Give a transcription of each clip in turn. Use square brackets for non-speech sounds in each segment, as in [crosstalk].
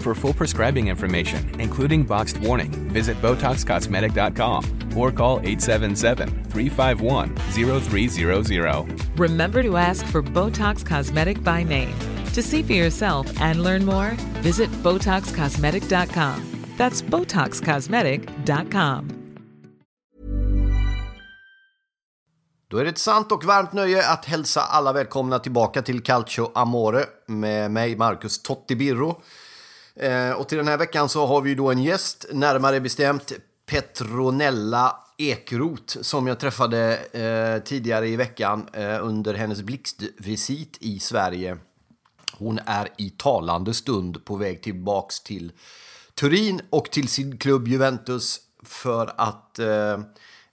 For full prescribing information, including boxed warning, visit BotoxCosmetic.com or call 877-351-0300. Remember to ask for Botox Cosmetic by name. To see for yourself and learn more, visit BotoxCosmetic.com. That's BotoxCosmetic.com. Då är det ett sant och varmt nöje att hälsa alla välkomna tillbaka till Calcio Amore med mig, Marcus Totti Birro. Eh, och till den här veckan så har vi då en gäst, närmare bestämt Petronella Ekrot som jag träffade eh, tidigare i veckan eh, under hennes blixtvisit i Sverige. Hon är i talande stund på väg tillbaks till Turin och till sin klubb Juventus för att eh,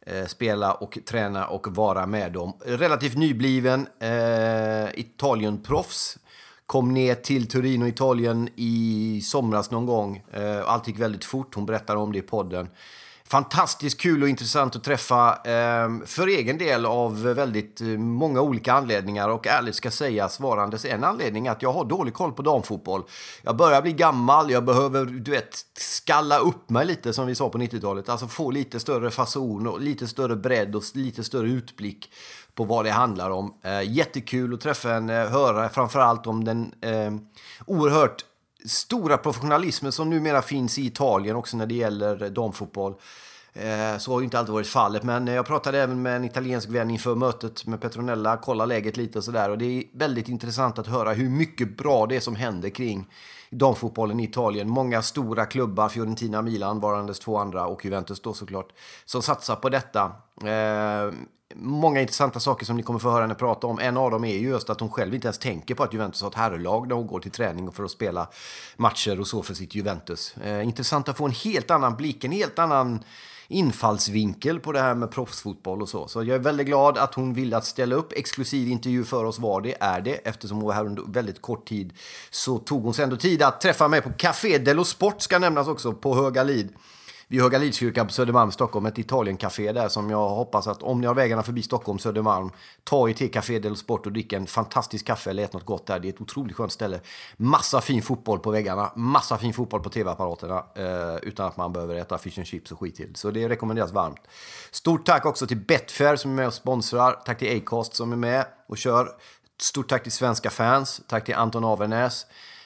eh spela och träna och vara med dem. Relativt nybliven eh, Italienproffs. Kom ner till Turin och Italien i somras någon gång. Eh, allt gick väldigt fort. Hon berättar om det i podden. Fantastiskt kul och intressant att träffa ehm, för egen del av väldigt eh, många olika anledningar och ärligt ska sägas varandes en anledning att jag har dålig koll på damfotboll. Jag börjar bli gammal, jag behöver du vet skalla upp mig lite som vi sa på 90-talet, alltså få lite större fason och lite större bredd och lite större utblick på vad det handlar om. Eh, jättekul att träffa henne, eh, höra framförallt om den eh, oerhört stora professionalismen som numera finns i Italien också när det gäller damfotboll. Eh, så har ju inte alltid varit fallet, men eh, jag pratade även med en italiensk vän inför mötet med Petronella, kolla läget lite och sådär. Och det är väldigt intressant att höra hur mycket bra det är som händer kring damfotbollen i Italien. Många stora klubbar, Fiorentina, Milan varandes två andra och Juventus då såklart, som satsar på detta. Eh, många intressanta saker som ni kommer få höra henne prata om. En av dem är ju just att hon själv inte ens tänker på att Juventus har ett herrlag när hon går till träning och för att spela matcher och så för sitt Juventus. Eh, intressant att få en helt annan blick, en helt annan infallsvinkel på det här med proffsfotboll och så. Så jag är väldigt glad att hon ville att ställa upp. Exklusiv intervju för oss var det, är det. Eftersom hon var här under väldigt kort tid så tog hon sig ändå tid att träffa mig på Café Dello Sport ska nämnas också på Höga Lid vid Höga Lidskyrkan på Södermalm, Stockholm. Ett Italiencafé där som jag hoppas att om ni har vägarna förbi Stockholm, Södermalm, ta er till Café Del Sport och drick en fantastisk kaffe eller ät något gott där. Det är ett otroligt skönt ställe. Massa fin fotboll på väggarna, massa fin fotboll på tv-apparaterna eh, utan att man behöver äta fish and chips och skit till. Så det rekommenderas varmt. Stort tack också till Betfair som är med och sponsrar. Tack till Acast som är med och kör. Stort tack till svenska fans. Tack till Anton Avernäs.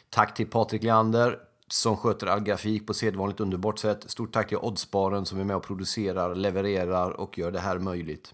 Tack till Patrik Leander som sköter all grafik på sedvanligt underbart sätt. Stort tack till Oddsbaren som är med och producerar, levererar och gör det här möjligt.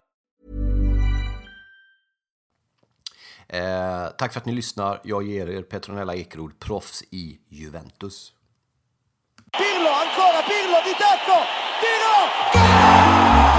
Eh, tack för att ni lyssnar. Jag ger er Petronella Ekerod, proffs i Juventus. Pirlo, ancora Pirlo di tacco, tiro,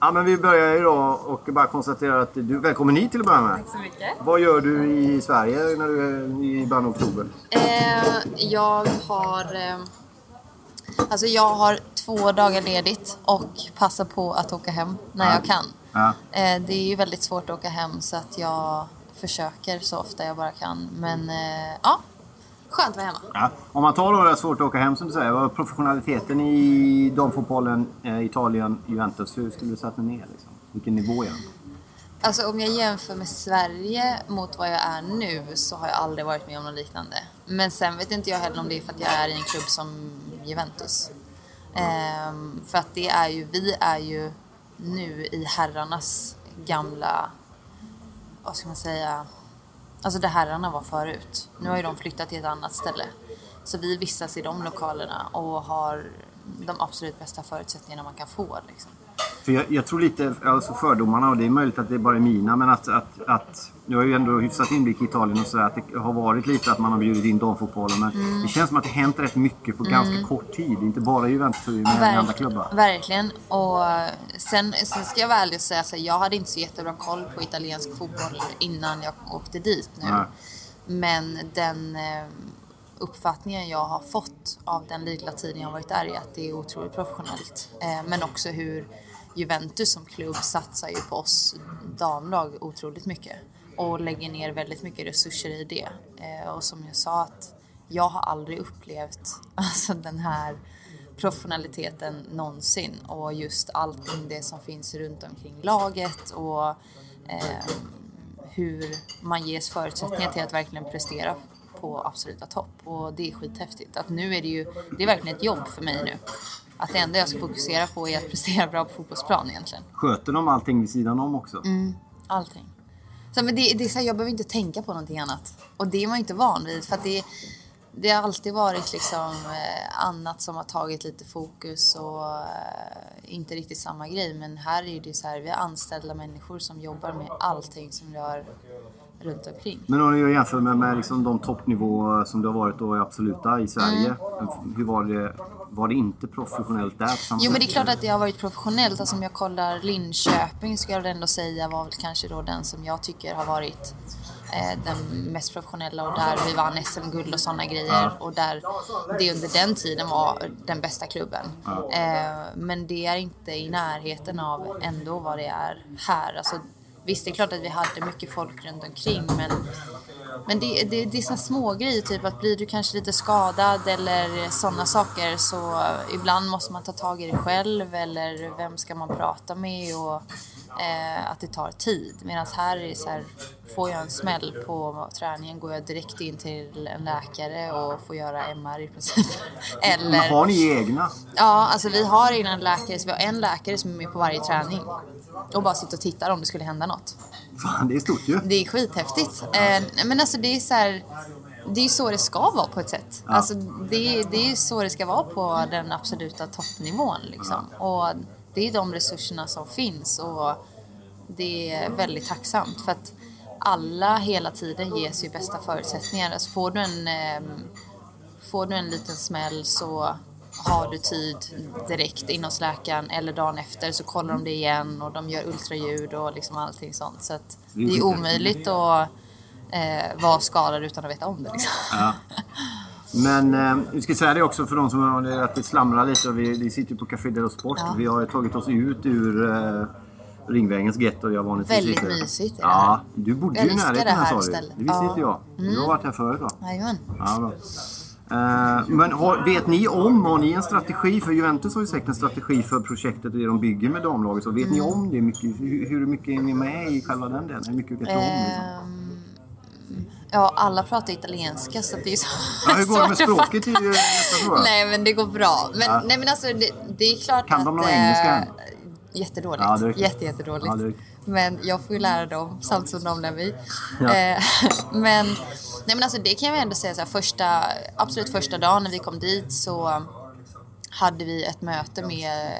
Ja, men vi börjar idag och bara konstatera att du är välkommen hit till att börja med. Tack så mycket. Vad gör du i Sverige när du är i början av oktober? Eh, jag har... Eh, alltså jag har två dagar ledigt och passar på att åka hem när Ja. jag kan. Ja. Eh, det är ju väldigt svårt att åka hem så att jag försöker så ofta jag bara kan. Men eh, ja, skönt att vara hemma. Ja. Om man tar då det är svårt att åka hem som du säger. Vad är professionaliteten i damfotbollen, eh, Italien, Juventus? Hur skulle du sätta den ner? Liksom? Vilken nivå är den? Alltså om jag jämför med Sverige mot vad jag är nu så har jag aldrig varit med om något liknande. Men sen vet inte jag heller om det är för att jag är i en klubb som Juventus. Ehm, för att det är ju, vi är ju nu i herrarnas gamla, vad ska man säga, alltså där herrarna var förut. Nu har ju de flyttat till ett annat ställe. Så vi vistas i de lokalerna och har de absolut bästa förutsättningarna man kan få. Liksom. För jag, jag tror lite, alltså fördomarna, och det är möjligt att det bara är mina, men att, att, att jag har ju ändå hyfsat inblick i Italien och sådär, att det har varit lite att man har bjudit in damfotbollen. Men Mm. det känns som att det hänt rätt mycket på ganska kort tid. Inte bara i Juventus utan även i andra klubbar. Verkligen. Och sen, sen ska jag vara ärlig och säga att jag hade inte så jättebra koll på italiensk fotboll innan jag åkte dit nu. Nej. Men den eh, uppfattningen jag har fått av den lilla tiden jag har varit där är att det är otroligt professionellt. Eh, men också hur Juventus som klubb satsar ju på oss damlag otroligt mycket och lägger ner väldigt mycket resurser i det. Eh, och som jag sa att jag har aldrig upplevt [laughs] alltså, den här professionaliteten någonsin och just allting det som finns runt omkring laget och eh, hur man ges förutsättningar till att verkligen prestera på absoluta topp och det är skithäftigt. Att nu är det ju, det är verkligen ett jobb för mig nu. Att det enda jag ska fokusera på är att prestera bra på fotbollsplan egentligen. Sköter de allting vid sidan om också? Mm, allting. Så, men det, det är så här, jag behöver inte tänka på någonting annat. Och det är man ju inte van vid. För det, det har alltid varit liksom, eh, annat som har tagit lite fokus och eh, inte riktigt samma grej. Men här är det så här, vi har anställda människor som jobbar med allting som rör runt omkring. Men om du jämför med, med liksom de toppnivåer som det har varit då i absoluta i Sverige. Hur var det? Var det inte professionellt där? Jo men det är klart att det har varit professionellt. Alltså om jag kollar Linköping skulle jag ändå säga var väl kanske då den som jag tycker har varit eh, den mest professionella och där vi vann SM-guld och sådana grejer. Och där det under den tiden var den bästa klubben. Eh, men det är inte i närheten av ändå vad det är här. Alltså, visst det är klart att vi hade mycket folk runt omkring men men det, det, det är såna små grejer typ att blir du kanske lite skadad eller sådana saker så ibland måste man ta tag i det själv eller vem ska man prata med och eh, att det tar tid. Medan här är så här, får jag en smäll på träningen går jag direkt in till en läkare och får göra MR i princip. [laughs] Men eller, har ni egna? Ja, alltså vi har egna läkare, så vi har en läkare som är med på varje träning och bara sitter och tittar om det skulle hända något. Fan, det är stort ju. Det är skithäftigt. Eh, men alltså det är så här, det är så det ska vara på ett sätt. Alltså det, är- det är så det ska vara på den absoluta toppnivån liksom. Och det är de resurserna som finns och det är väldigt tacksamt för att alla hela tiden ges ju bästa förutsättningar. Alltså får du en, eh, får du en liten smäll så har du tid direkt in hos läkaren eller dagen efter så kollar de det igen och de gör ultraljud och liksom allting sånt. Så det är omöjligt att eh, vara skadad utan att veta om det. Liksom. Ja. Men eh, vi ska säga det också för de som har att det slamrar lite. Och vi, vi sitter ju på Café Dello Sport. Ja. Vi har tagit oss ut ur eh, Ringvägens getto jag vanligtvis Väldigt sitter. mysigt Ja, du bodde ju i närheten här sa du. Det visste Ja. inte jag. Du har Mm. varit här förut va? Jajamän. Ja, bra. Eh, men har, vet ni om, har ni en strategi? För Juventus har ju säkert en strategi för projektet och det de bygger med damlaget. Så vet Mm. ni om det? Mycket, hur, hur mycket är ni med i själva den delen? Hur mycket vet ni om? Liksom? Ehm, Ja, alla pratar italienska så det är så Ja, hur går det med [laughs] språket? nästa fråga. Nej, men det går bra. Men, Ja. nej, men alltså, det, det är klart Kan att... de någon eh, engelska? Jättedåligt. Ja, det. Jätte, jättedåligt. Ja, men jag får ju lära dem samt som de lär mig. Ja. Eh, [laughs] men, nej, men alltså, det kan jag ändå säga, så här, första, absolut första dagen när vi kom dit så hade vi ett möte med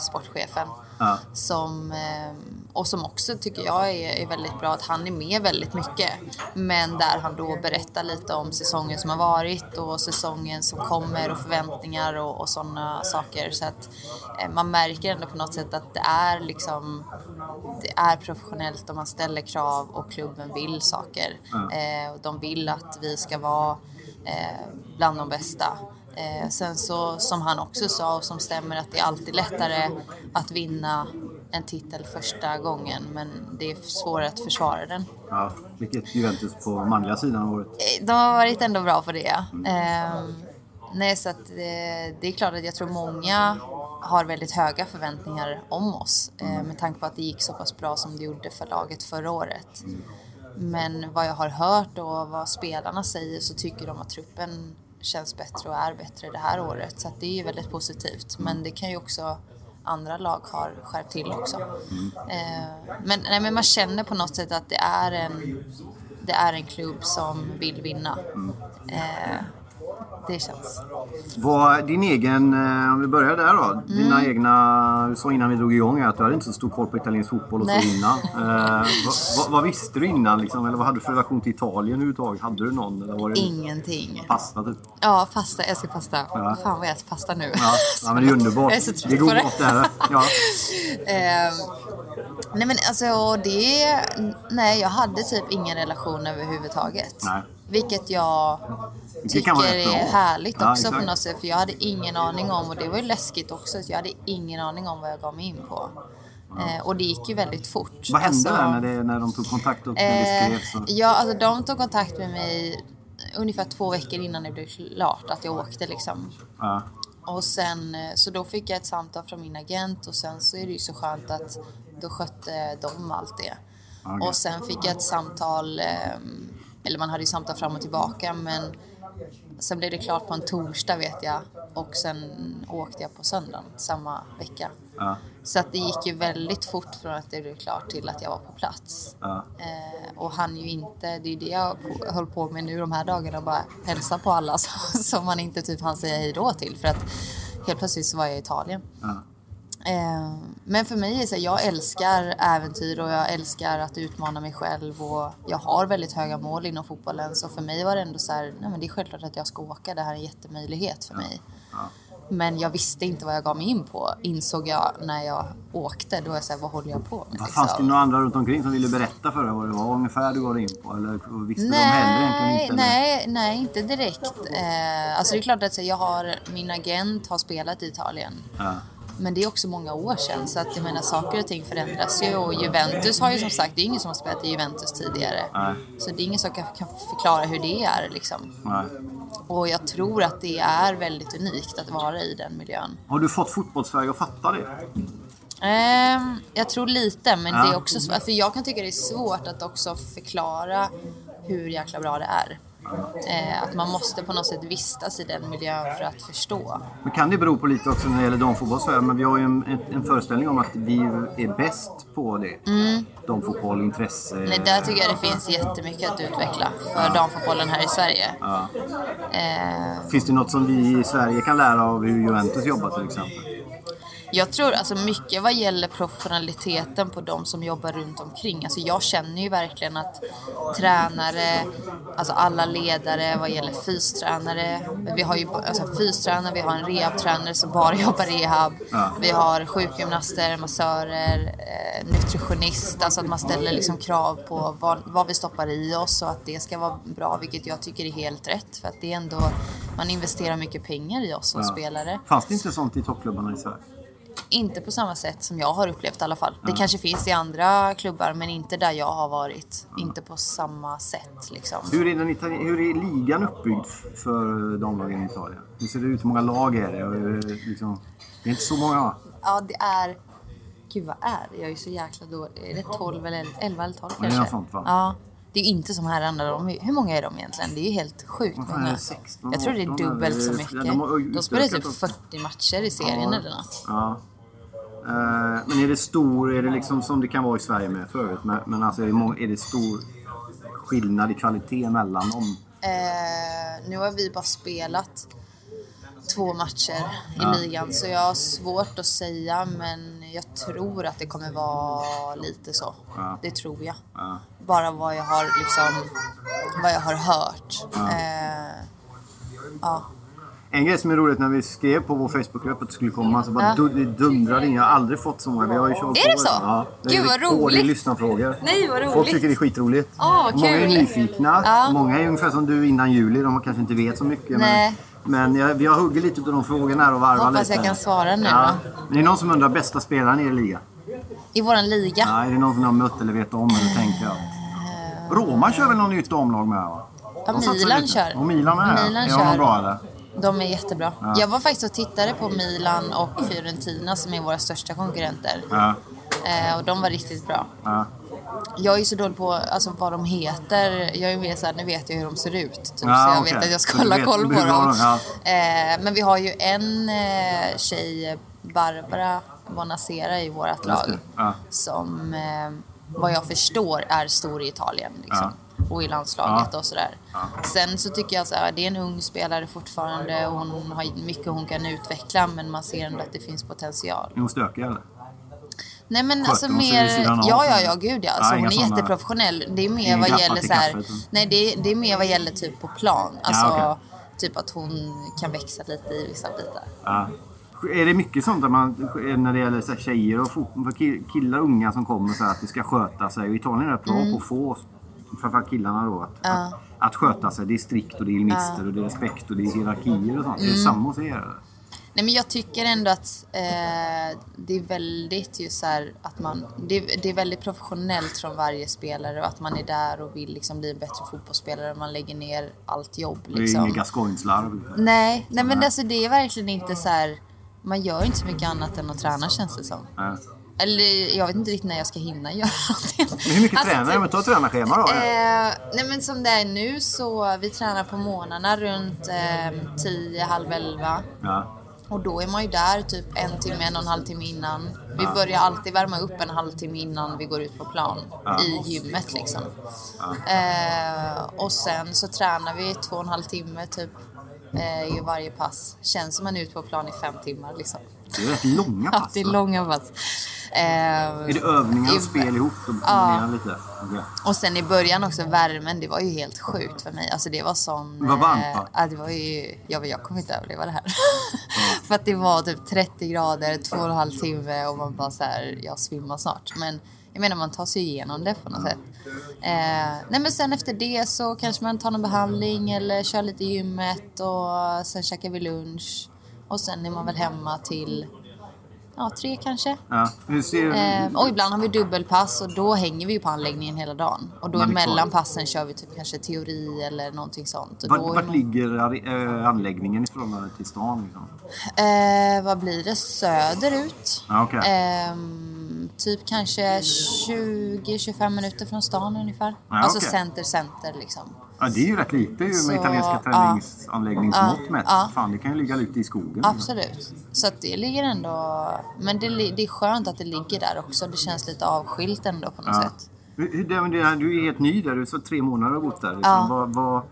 sportchefen. Ja. Som, eh, och som också tycker jag är, är väldigt bra, att han är med väldigt mycket. Men där han då berättar lite om säsongen som har varit och säsongen som kommer och förväntningar och, och sådana saker. Så att eh, man märker ändå på något sätt att det är liksom det är professionellt och man ställer krav och klubben vill saker. Eh, och de vill att vi ska vara eh, bland de bästa. Eh, sen så, som han också sa och som stämmer, att det är alltid lättare att vinna en titel första gången men det är svårare att försvara den. Ja, vilket Juventus på manliga sidan har varit. Eh, De har varit ändå bra på det. Ehm, nej, så att, eh, det är klart att jag tror många har väldigt höga förväntningar om oss eh, med tanke på att det gick så pass bra som det gjorde för laget förra året. Men vad jag har hört och vad spelarna säger så tycker de att truppen känns bättre och är bättre det här året. Så att det är ju väldigt positivt. Men det kan ju också andra lag har skärpt till också. Eh, men, nej, men man känner på något sätt att det är en, det är en klubb som vill vinna. Eh, det känns. Vad, din egen, eh, om vi börjar där då. Dina Mm. egna, du sa innan vi drog igång att du hade inte så stor koll på italiensk fotboll och så Nej. innan. [laughs] Eh, vad, vad, visste du innan liksom? Eller vad hade du för relation till Italien överhuvudtaget? Hade du någon? Eller var det Ingenting. pasta typ? Ja, pasta. Jag älskar pasta. Ja. Fan vad jag äter pasta nu. Ja, ja men det är underbart. [laughs] Jag är så det är trött god mat det här. Ja. [laughs] Ehm, nej men alltså det... Nej, jag hade typ ingen relation överhuvudtaget. Nej. Vilket jag Det tycker är härligt Ja, också på exakt. något sätt. För jag hade ingen aning om, och det var ju läskigt också, att jag hade ingen aning om vad jag gav mig in på. Eh, och det gick ju väldigt fort. Vad hände Alltså, där när, det, när de tog kontakt och när det Eh, skrevs? och- ja, alltså de tog kontakt med mig ungefär två veckor innan det blev klart att jag åkte liksom. Ja. Och sen, eh, så då fick jag ett samtal från min agent och sen så är det ju så skönt att då skötte de allt det. Okej. Och sen fick jag ett samtal, eh, eller man hade ju samtal fram och tillbaka men sen blev det klart på en torsdag vet jag och sen åkte jag på söndagen samma vecka. Ja. Så att det gick ju väldigt fort från att det blev klart till att jag var på plats. Ja. Eh, och han ju inte, det är ju det jag på, höll på med nu de här dagarna, bara hälsa på alla som, [laughs] som man inte typ hann säga hej då till. För att helt plötsligt så var jag i Italien. Ja. Eh, men för mig är så här, jag älskar äventyr och jag älskar att utmana mig själv och jag har väldigt höga mål inom fotbollen. Så för mig var det ändå så här, nej men det är självklart att jag ska åka, det här är en jättemöjlighet för mig. Men jag visste inte vad jag gav mig in på, insåg jag när jag åkte. Då var jag så här, vad håller jag på med? Vad Fanns det liksom? några andra runt omkring som ville berätta för dig vad det var ungefär du gav dig in på? Eller visste de heller egentligen Nej, inte? eller? nej, nej, inte direkt. Eh, alltså det är klart att så, jag har, min agent har spelat i Italien. Ja. Men det är också många år sedan så att jag menar saker och ting förändras ju och Juventus har ju som sagt, det är ingen som har spelat i Juventus tidigare. Nej. Så det är ingen som kan, kan förklara hur det är liksom. Nej. Och jag tror att det är väldigt unikt att vara i den miljön. Har du fått fotbollssverige att fatta det? Ehm, jag tror lite, men Ja. det är också. För jag kan tycka det är svårt att också förklara hur jäkla bra det är. Eh, att man måste på något sätt vistas i den miljön för att förstå. Men kan det bero på lite också när det gäller damfotboll men vi har ju en, en, föreställning om att vi är bäst på det. Mm. Damfotboll, intresse. Nej, där tycker jag det finns jättemycket att utveckla för damfotbollen här i Sverige. Ja. Eh, Finns det något som vi i Sverige kan lära av hur Juventus jobbar till exempel? Jag tror alltså mycket vad gäller professionaliteten på de som jobbar runt omkring. Alltså jag känner ju verkligen att tränare, alltså alla ledare vad gäller fystränare. Vi har ju alltså fystränare, vi har en rehabtränare som bara [laughs] jobbar rehab. Ja. Vi har sjukgymnaster, massörer, eh, nutritionist. Alltså att man ställer liksom krav på vad, vad vi stoppar i oss och att det ska vara bra, vilket jag tycker är helt rätt. För att det är ändå, man investerar mycket pengar i oss som Ja. spelare. Fanns det inte sånt i toppklubbarna i Sverige? Inte på samma sätt som jag har upplevt i alla fall. Det Ja. kanske finns i andra klubbar men inte där jag har varit. Inte på samma sätt liksom. Hur är, den hur är ligan uppbyggd för damlagen i Italien? Hur ser det ut? Hur många lag är det? Och, eh, liksom, det är inte så många va? Ja, det är... Gud vad är det? Jag är så jäkla dålig. Är det 12 eller 11 eller 12 Ja, det kanske? något sånt, va? Ja. Det är ju inte som herrarna. De, är- hur många är de egentligen? Det är ju helt sjukt många. det, 16, Jag tror det är 18 dubbelt så mycket. Ja, de spelar typ också. 40 matcher i serien eller något. Ja. Eh, men är det stor, är det liksom som det kan vara i Sverige med förut, men, alltså är det, är det stor skillnad i kvalitet mellan dem? Eh, nu har vi bara spelat två matcher i Ja. ligan så jag har svårt att säga men jag tror att det kommer vara lite så. Ja. Det tror jag. Ja. Bara vad jag har liksom vad jag har hört. Eh, ja. En grej som är roligt när vi skrev på vår Facebookgrupp att det skulle komma så bara Ja. du, det dundrade in. Jag har aldrig fått så många. Vi har ju kört Är det så? Ja, det Gud, är vad rekord i roligt. lyssnarfrågor. Nej, vad Folk roligt. tycker det är skitroligt. Åh, vad Många är nyfikna. Ja. Många är ungefär som du innan juli. De kanske inte vet så mycket. Nej. Men, men jag, vi har huggit lite av de frågorna här och varvat Hoppas lite. jag kan svara nu Ja. Men det är någon som undrar bästa spelaren i er liga? I våran liga. Ja, är det någon som ni har mött eller vet om eller tänker jag? Roma kör väl något nytt omlag med va? Ja, Milan kör. Och Milan med? Milan är de kör. bra eller? De är jättebra. Ja. Jag var faktiskt och tittade på Milan och Fiorentina som är våra största konkurrenter. Ja. Eh, och de var riktigt bra. Ja. Jag är ju så dålig på alltså, vad de heter. Jag är mer såhär, nu vet jag hur de ser ut. Typ, Ja, så jag okej. vet att jag ska hålla koll på dem. de- ja. Eh, men vi har ju en eh, tjej, Barbara Bonacera i vårt lag. Ja. Som eh, vad jag förstår är stor i Italien. Liksom. Och i landslaget Ja. och sådär. Sen så tycker jag att det är en ung spelare fortfarande och hon har mycket hon kan utveckla men man ser ändå att det finns potential. Är hon stökig eller? Nej men Sköter alltså hon mer... Ja, ja, ja, gud ja. Ja, Alltså, hon inga är såna- jätteprofessionell. Det är mer vad gäller så här... Nej, det är, det är mer vad gäller typ på plan. Alltså, Ja, typ att hon kan växa lite i vissa bitar. Ja. Är det mycket sånt där man, när det gäller så här tjejer och killar unga som kommer så här att det ska sköta sig? Och Italien är rätt bra Mm. på att få, framförallt killarna då, att, Ja. att, att sköta sig. Det är strikt och det är limiter Ja. och det är respekt och det är hierarkier och sånt. Är det Mm. samma hos er? Nej, men jag tycker ändå att eh, det är väldigt ju så här att man... Det, det är väldigt professionellt från varje spelare och att man är där och vill liksom bli en bättre fotbollsspelare. Man lägger ner allt jobb Det är liksom. inget Gascoigne-slarv. Nej, nej men alltså det är verkligen inte så här... Man gör inte så mycket annat än att träna känns det som. Ja. Eller jag vet inte riktigt när jag ska hinna göra. [laughs] Men hur mycket Alltså, tränar typ- du? Men ta tränarschema då. Eh, nej men som det är nu så vi tränar på morgnarna runt eh, 10, halv 11. Ja. Och då är man ju där typ en timme, en och en halv timme innan. Vi Ja. börjar alltid värma upp en halvtimme innan vi går ut på plan. Ja. I gymmet liksom. Eh, och sen så tränar vi två och en halv timme typ eh, i varje pass. Känns som man är ute på plan i fem timmar liksom. Det är rätt långa Ja, pass. det är långa pass. Eh, Är det övningar i- och spel ihop? Då Ja. lite? Okej. Och sen i början också värmen, det var ju helt sjukt för mig. Alltså det var sån... Det var varmt, eh, va? Ja, det var ju... Jag, jag kommer inte överleva det här. [laughs] för att det var typ 30 grader, två och en halv timme och man bara så här, jag svimmar snart. Men jag menar man tar sig igenom det på något sätt. Eh, nej men sen efter det så kanske man tar någon behandling eller kör lite gymmet och sen käkar vi lunch. Och sen är man väl hemma till, ja tre kanske. Ja. Eh, och ibland har vi dubbelpass och då hänger vi ju på anläggningen hela dagen. Och då kvar. passen kör vi typ kanske teori eller någonting sånt. Och Vart, vart man, ligger eh, anläggningen i förhållande till stan? Liksom? eh, vad blir det? Söderut. Ja, okej. Ehm, typ kanske 20-25 minuter från stan ungefär. Ja, alltså center, center liksom. Ja, det är ju rätt lite ju med italienska träningsanläggningsmått Ja, mätt. ja. Fan, det kan ju ligga lite i skogen. Absolut. Så att det ligger ändå... Men det, det är skönt att det ligger där också. Det känns lite avskilt ändå på något Ja. sätt. Här- Du är helt ny där, du är så tre månader har bott där. Liksom. Ja. Vad, vad,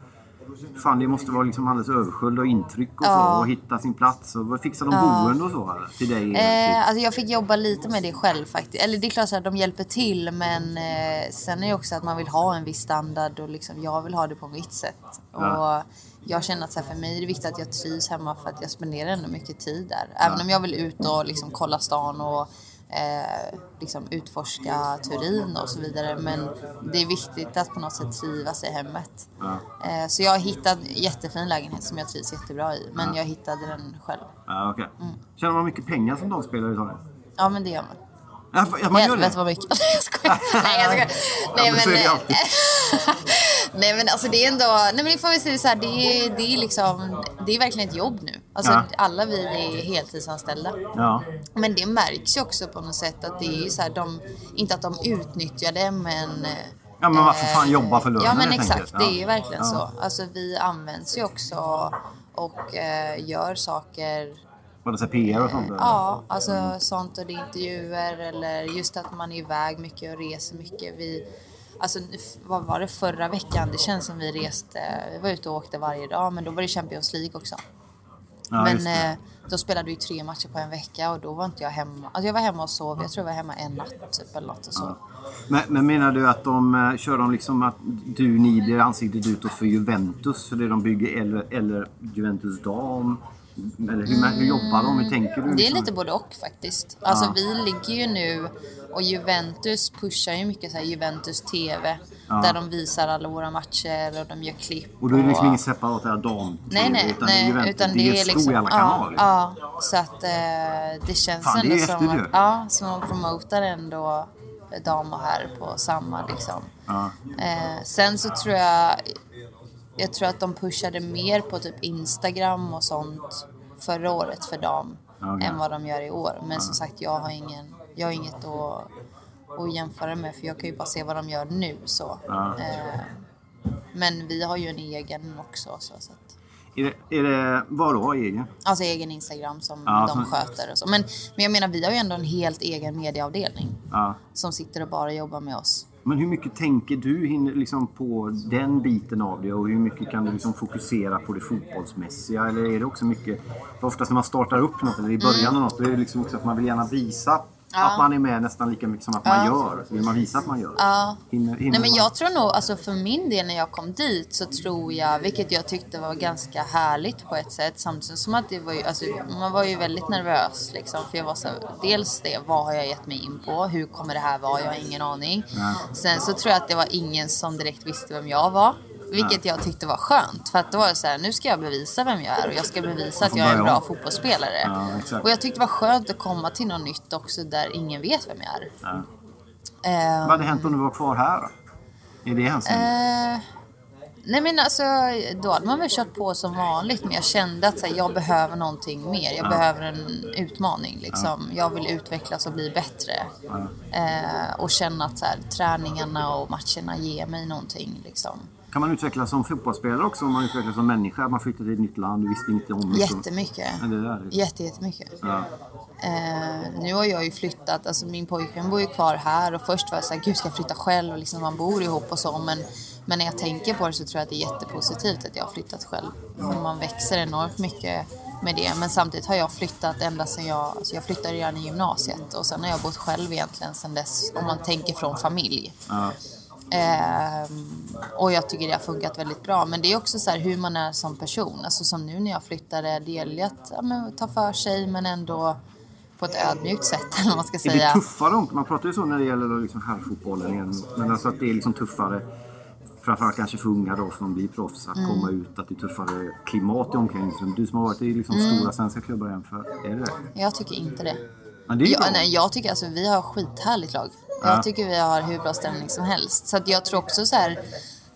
fan, det måste vara liksom alldeles översköljd av intryck och Ja. så. Och hitta sin plats. Och vad fixar de Ja. boende och så? Till dig? Eh, alltså jag fick jobba lite med det själv faktiskt. Eller det är klart att de hjälper till men eh, sen är det också att man vill ha en viss standard och liksom, jag vill ha det på mitt sätt. Ja. Och jag känner att så här, för mig är det viktigt att jag trivs hemma för att jag spenderar ändå mycket tid där. Även om jag vill ut och liksom kolla stan och eh, liksom utforska Turin och så vidare. Men det är viktigt att på något sätt trivas i hemmet. Ja. Eh, så jag har hittat en jättefin lägenhet som jag trivs jättebra i. Men Ja. jag hittade den själv. Ja, okej. Mm. Tjänar man mycket pengar som dagspelare i Italien? Ja men det gör man. Ja, man gör Helvete det? vad mycket. [laughs] jag skojar. Nej jag skojar. Nej men [laughs] nej men alltså det är ändå, nej men det får vi säga så här, det är, det är liksom, det är verkligen ett jobb nu. Alltså Ja. alla vi är heltidsanställda. Ja. Men det märks ju också på något sätt att det är så här, de, inte att de utnyttjar det men eh, Ja, men varför fan Eh, jobba för lönen, Ja, men exakt. Det är verkligen Ja. så. Alltså, vi används ju också och eh, gör saker det så PR och sånt? eller? Ja, alltså sånt och det är intervjuer eller just att man är iväg mycket och reser mycket. Vi, alltså, vad var det förra veckan? Det känns som vi reste, vi var ute och åkte varje dag men då var det Champions League också. Ja, men eh, då spelade vi tre matcher på en vecka och då var inte jag hemma. Alltså jag var hemma och sov, jag tror jag var hemma en natt typ eller något och så. Men, men menar du att de eh, kör de liksom att du, ni blir ansiktet utåt för Juventus för det de bygger eller, eller Juventus dam? Eller hur, hur jobbar de? Hur tänker du? Det är liksom? lite både och faktiskt. Alltså Ja. vi ligger ju nu och Juventus pushar ju mycket så Juventus TV. Ja. Där de visar alla våra matcher och de gör klipp. Och då är det liksom och- inget separat där dam Nej, nej, utan nej, det Juventus. utan det det är är liksom... jävla Ja, kanal. ja, så att eh, det känns Fan, det ändå som häftigt att, ja, som att promotar ändå dam och herr på samma liksom. Ja. Eh, sen så tror jag, jag tror att de pushade mer på typ Instagram och sånt förra året för dam Okej. än vad de gör i år. Men som sagt, jag har, ingen, jag har inget att, att jämföra med för jag kan ju bara se vad de gör nu. Så. Ja. Eh, men vi har ju en egen också. Så, så att, Är det, är det vadå egen? alltså egen Instagram som Ja, de så- sköter och så. Men, men jag menar, vi har ju ändå en helt egen medieavdelning Ja. som sitter och bara jobbar med oss. Men hur mycket tänker du liksom på den biten av det och hur mycket kan du liksom fokusera på det fotbollsmässiga? Eller är det också mycket... För oftast när man startar upp något eller i början Mm. av något, då är det liksom också att man vill gärna visa Ja. att man är med nästan lika mycket som att man Ja. gör. Vill man visa att man gör. Ja. Hinner, hinner Nej men man- jag tror nog, alltså för min del när jag kom dit så tror jag, vilket jag tyckte var ganska härligt på ett sätt samtidigt som att det var ju, alltså man var ju väldigt nervös liksom för jag var så dels det, vad har jag gett mig in på, hur kommer det här vara, jag har ingen aning. Sen så tror jag att det var ingen som direkt visste vem jag var. Vilket jag tyckte var skönt. För att då var det så här, nu ska jag bevisa vem jag är och jag ska bevisa att jag är en bra fotbollsspelare. Ja. Och jag tyckte det var skönt att komma till något nytt också där ingen vet vem jag är. Ja. Ehm, Vad hade hänt om du var kvar här då? Är det hänsyn? Eh, nej men alltså, då hade man väl kört på som vanligt. Men jag kände att så här, jag behöver någonting mer. Jag Ja. behöver en utmaning. Liksom. Jag vill utvecklas och bli bättre. Eh, och känna att så här, träningarna och matcherna ger mig någonting. Liksom. Kan man utvecklas som fotbollsspelare också om man utvecklas som människa? Man flyttar till ett nytt land, du visste inte om... liksom- Jättemycket. Ja, det där. Jätte, jättemycket. Ja. Eh, nu har jag ju flyttat, alltså min pojkvän bor ju kvar här och först var jag såhär, gud ska jag flytta själv och liksom man bor ihop och så men, men när jag tänker på det så tror jag att det är jättepositivt att jag har flyttat själv. För man växer enormt mycket med det men samtidigt har jag flyttat ända sedan jag, alltså jag flyttade redan i gymnasiet och sen har jag bott själv egentligen sedan dess om man tänker från familj. Ja. Ehm, och jag tycker det har funkat väldigt bra. Men det är också så här hur man är som person. Alltså som nu när jag flyttade, det gäller ju att ja, men, ta för sig men ändå på ett ödmjukt sätt [laughs] eller vad man ska Är det säga. tuffare? Man pratar ju så när det gäller då liksom herrfotbollen igen. Men alltså att det är liksom tuffare. Framförallt kanske för unga då som blir proffs att Mm. komma ut. Att det är tuffare klimat i omklädningsrummet. Du som har varit i liksom Mm. stora svenska klubbar jämför. Är det det? Jag tycker inte det. Men det är jag, nej, jag tycker alltså vi har skithärligt lag. Ja. Jag tycker vi har hur bra ställning som helst. Så att jag tror också så här.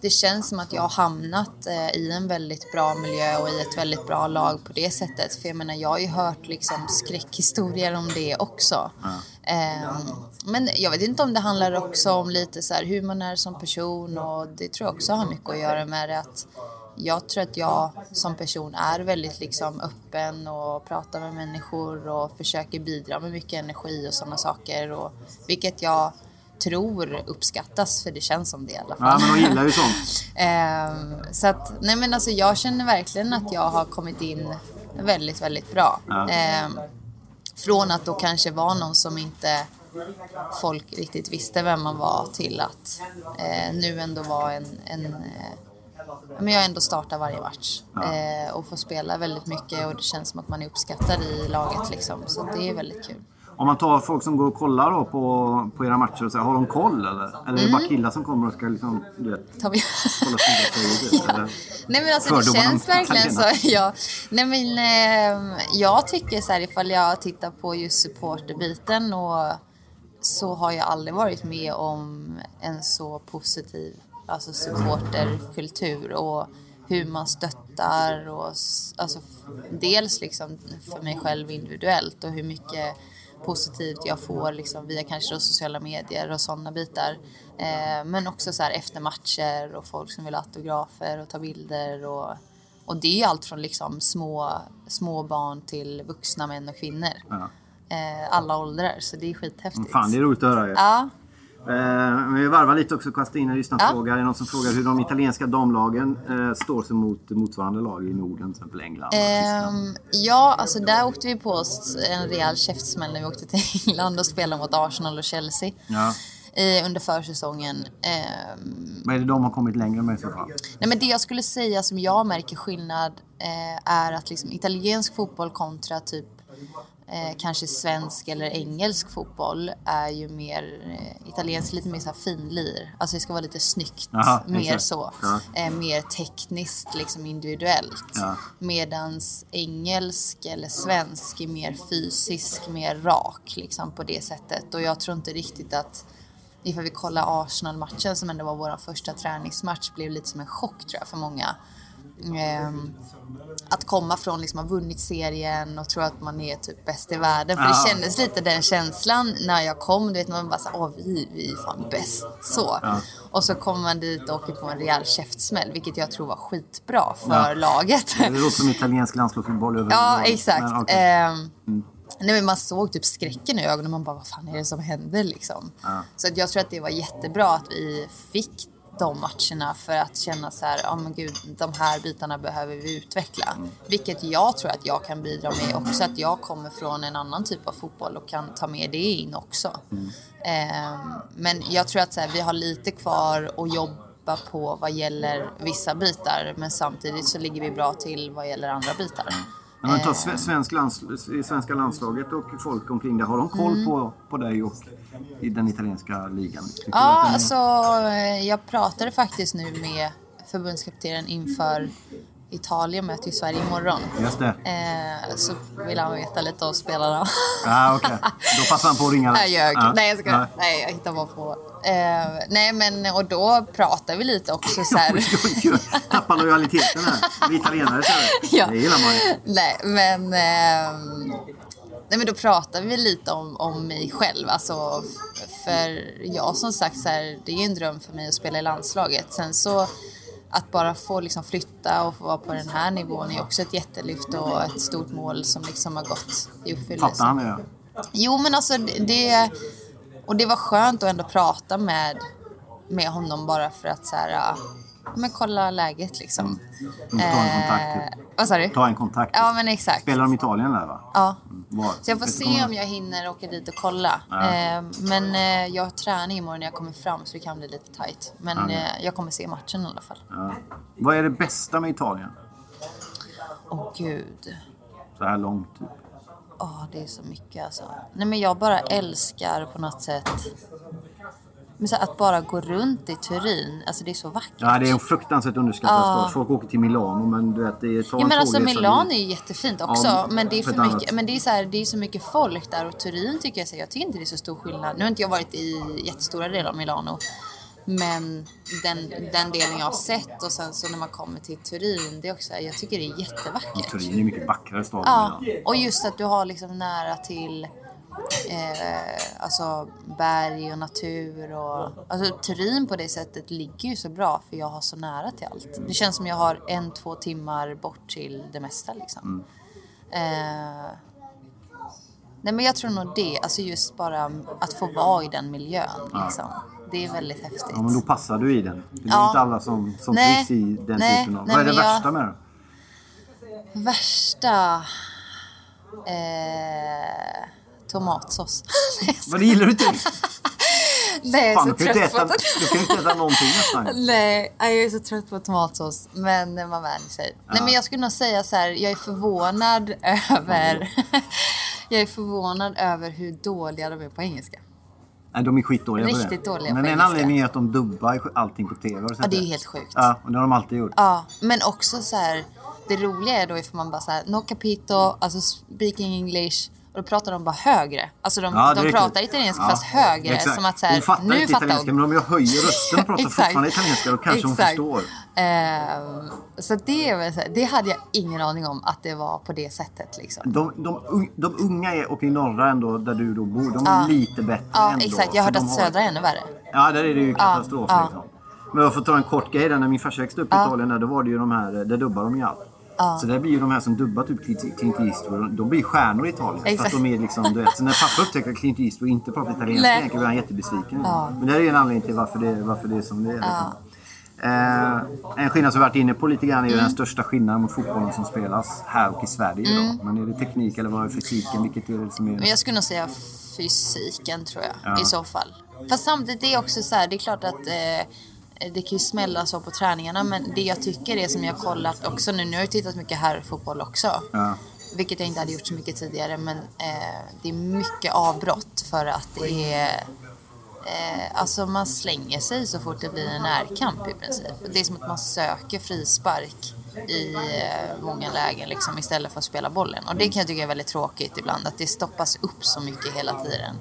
Det känns som att jag har hamnat eh, i en väldigt bra miljö och i ett väldigt bra lag på det sättet. För jag menar, jag har ju hört liksom skräckhistorier om det också. Ehm, men jag vet inte om det handlar också om lite så här hur man är som person och det tror jag också har mycket att göra med det att jag tror att jag som person är väldigt liksom öppen och pratar med människor och försöker bidra med mycket energi och sådana saker. Och, vilket jag tror uppskattas för det känns som det i alla fall. Ja, men de gillar ju sånt. [laughs] Ehm, så att, nej men alltså jag känner verkligen att jag har kommit in väldigt, väldigt bra. Ja. Ehm, från att då kanske vara någon som inte folk riktigt visste vem man var till att eh, nu ändå vara en, en eh, men jag ändå startar varje match eh, och får spela väldigt mycket och det känns som att man är uppskattad i laget liksom. Så det är väldigt kul. Om man tar folk som går och kollar då på, på era matcher och säger, har de koll eller? Eller är det Mm. bara killar som kommer och ska liksom, du vet, kolla sina? [laughs] Eller? Nej men alltså det känns verkligen så. [laughs] Ja. Nej men eh, jag tycker så här ifall jag tittar på just supporterbiten och så har jag aldrig varit med om en så positiv alltså supporterkultur och hur man stöttar och alltså dels liksom för mig själv individuellt och hur mycket positivt jag får liksom via kanske då sociala medier och sådana bitar. Eh, men också så här efter matcher och folk som vill ha autografer och ta bilder och, och det är allt från liksom små, små barn till vuxna män och kvinnor. Ja. Eh, alla åldrar, så det är skithäftigt. Fan, det är roligt att höra ju. Ja, men vi varvar lite också, kasta in en lyssnarfråga. Ja. Är det någon som frågar hur de italienska damlagen eh, står sig mot motsvarande lag i Norden, till exempel England? Ehm, ja, alltså där åkte vi på oss en rejäl käftsmäll när vi åkte till [laughs] England och spelade mot Arsenal och Chelsea Ja. i, under försäsongen. Ehm, Vad är det de har kommit längre med i så fall? nej, men det jag skulle säga som jag märker skillnad eh, är att liksom italiensk fotboll kontra typ eh, kanske svensk eller engelsk fotboll är ju mer, eh, italiensk lite mer så här finlir. Alltså det ska vara lite snyggt, Aha, mer exakt. så. Ja. Eh, mer tekniskt, liksom individuellt. Ja. Medans engelsk eller svensk är mer fysisk, mer rak liksom på det sättet. Och jag tror inte riktigt att ifall vi kollar Arsenal-matchen som ändå var vår första träningsmatch blev lite som en chock tror jag för många. Ehm, att komma från liksom ha vunnit serien och tro att man är typ bäst i världen. För Ja. det kändes lite den känslan när jag kom. Du vet man bara såhär, åh vi, vi är fan bäst. Så. Ja. Och så kommer man dit och åker på en rejäl käftsmäll. Vilket jag tror var skitbra för Ja. laget. Det låter som italiensk landslagsfotboll. [laughs] Ja, exakt. Men, okej. Ehm, Mm. nej, men man såg typ skräcken i ögonen. Man bara, vad fan är det som händer liksom? Så jag tror att det var jättebra att vi fick de matcherna för att känna så här, ja men gud, de här bitarna behöver vi utveckla. Vilket jag tror att jag kan bidra med också, att jag kommer från en annan typ av fotboll och kan ta med det in också. Ehm, men jag tror att så här, vi har lite kvar att jobba på vad gäller vissa bitar, men samtidigt så ligger vi bra till vad gäller andra bitar. Men man tar Eh. sve- svensk lands, svenska landslaget och folk omkring det. Har de koll Mm. på, på dig och i den italienska ligan? Tycker Ja, den alltså eh, jag pratade faktiskt nu med förbundskaptenen inför Italien möter ju Sverige imorgon. Just det. Eh, så vill han veta lite om spelarna. Ja, okej. Då passar han på att ringa [laughs] dig. Jag ljög. Ja. Nej, jag ska, Ja. nej, jag hittar bara på. Eh, nej, men och då pratar vi lite också så här. [laughs] Tappa lojaliteten här. Vi italienare så här. [laughs] Ja. Det gillar man ju. Nej, men... ehm, nej, men då pratar vi lite om, om mig själv. Alltså, för jag som sagt, så här, det är en dröm för mig att spela i landslaget. Sen så att bara få liksom flytta och få vara på den här nivån är också ett jättelyft och ett stort mål som liksom har gått i uppfyllelse. Fattar han det? Jo, men alltså det... Och det var skönt att ändå prata med, med honom bara för att så här, men kolla läget liksom. Ta en kontakt. typ. Vad sa du? Ta en kontakt. Ja, men exakt. Spelar de i Italien där va? Ja. Var? Så jag får se om- jag hinner åka dit och kolla. Ja. Eh, men eh, jag har träning imorgon när jag kommer fram så det kan bli lite tight. Men Ja. eh, jag kommer se matchen i alla fall. Ja. Vad är det bästa med Italien? Åh gud. Så här långt. Typ. Åh, det är så mycket alltså. Nej men jag bara älskar på något sätt. Men så att bara gå runt i Turin, alltså det är så vackert. Ja, det är en fruktansvärt underskattad Ja. stad. Folk åker till Milano men du vet, det tar Ja en men alltså Milano är ju jättefint också. Ja, men det är för mycket, annat. men det är, så här, det är så mycket folk där och Turin tycker jag, så jag tycker inte det är så stor skillnad. Nu har inte jag varit i jättestora delar av Milano. Men den, den delen jag har sett och sen så när man kommer till Turin, det är också, jag tycker det är jättevackert. Turin är mycket vackrare stad än Ja, och just att du har liksom nära till eh, alltså berg och natur och alltså Turin på det sättet ligger ju så bra för jag har så nära till allt. Det känns som jag har en, två timmar bort till det mesta liksom. Eh, nej men jag tror nog det, alltså just bara att få vara i den miljön liksom. Det är väldigt häftigt. Ja, men då passar du i den. Det är Ja. inte alla som, trivs i den Nej, typen av... nej, Vad är det men jag- värsta med det? Värsta... Eh, tomatsås. [laughs] Vad gillar du inte? Nej, jag är Fan, så trött äta, på du kan ju inte äta någonting nästan. [laughs] Nej, jag är så trött på tomatsås. Men man vänjer sig. Nej, men jag skulle nog säga så här, jag är förvånad [laughs] över... jag är förvånad över hur dåliga de är på engelska. Nej, de är skitdåliga på det. Riktigt dåliga Men på en engelska. anledning är att de dubbar allting på TV. Ja, det är ju helt sjukt. Ja, och det har de alltid gjort. Ja, men också så här, det roliga är då ifall man bara så här, no capito, alltså speaking English, Och då pratar de bara högre. Alltså de, Ja, de pratar italienska Ja, fast högre. exakt. Som att så här, hon fattar nu inte fattar italienska, hon. men om jag höjer rösten och pratar [laughs] fortfarande italienska då kanske hon förstår. Ehm, så det, det hade jag ingen aning om att det var på det sättet. Liksom. De, de, de unga är, och i norra ändå, där du då bor, de är Ja. lite bättre Ja, ändå. exakt. Jag har hört att södra är ännu värre. Ja, där är det ju katastrof liksom. Men jag får ta en kort grej där. När min farsa växte upp i. Italien, där, då var det ju de här, där dubbar de ju allt. Ja. Så där blir ju de här som dubbar typ Clint Eastwood, de- blir stjärnor i Italien. För att Exakt. de är liksom, du vet. Så när pappa upptäcker att Clint Eastwood inte pratar italienska blir han jättebesviken. Ja. Men det är en anledning till varför det, varför det är som det är. Liksom. Eh, en skillnad som vi varit inne på lite grann är ju Mm. den största skillnaden mot fotbollen som spelas här och i Sverige Mm. idag. Men är det teknik eller vad är fysiken? Vilket är det som är... Men jag skulle nog säga fysiken tror jag Ja. i så fall. Fast samtidigt är det också så här, det är klart att eh, det kan ju smälla så på träningarna men det jag tycker är som jag har kollat också nu, nu har jag tittat mycket här fotboll också. Ja. Vilket jag inte hade gjort så mycket tidigare men eh, det är mycket avbrott för att det är Eh, alltså man slänger sig så fort det blir en närkamp i princip. Det är som att man söker frispark i eh, många lägen liksom, istället för att spela bollen. Och det kan jag tycka är väldigt tråkigt ibland, att det stoppas upp så mycket hela tiden.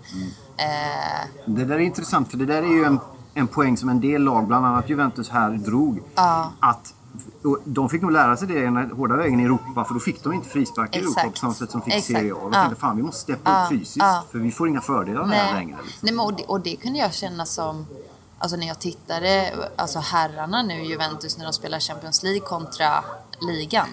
Eh, Det där är intressant för det där är ju en, en poäng som en del lag, bland annat Juventus här, drog. Ja. Att och de fick nog lära sig det den hårda vägen i Europa för då fick de inte frispark i Europa på samma sätt som de fick Exakt. Serie A. Ja. tänkte fan vi måste steppa upp fysiskt för vi får inga fördelar det här Nej. längre. Liksom. Nej, men och, det, och det kunde jag känna som, alltså när jag tittade, alltså herrarna nu, Juventus, när de spelar Champions League kontra ligan.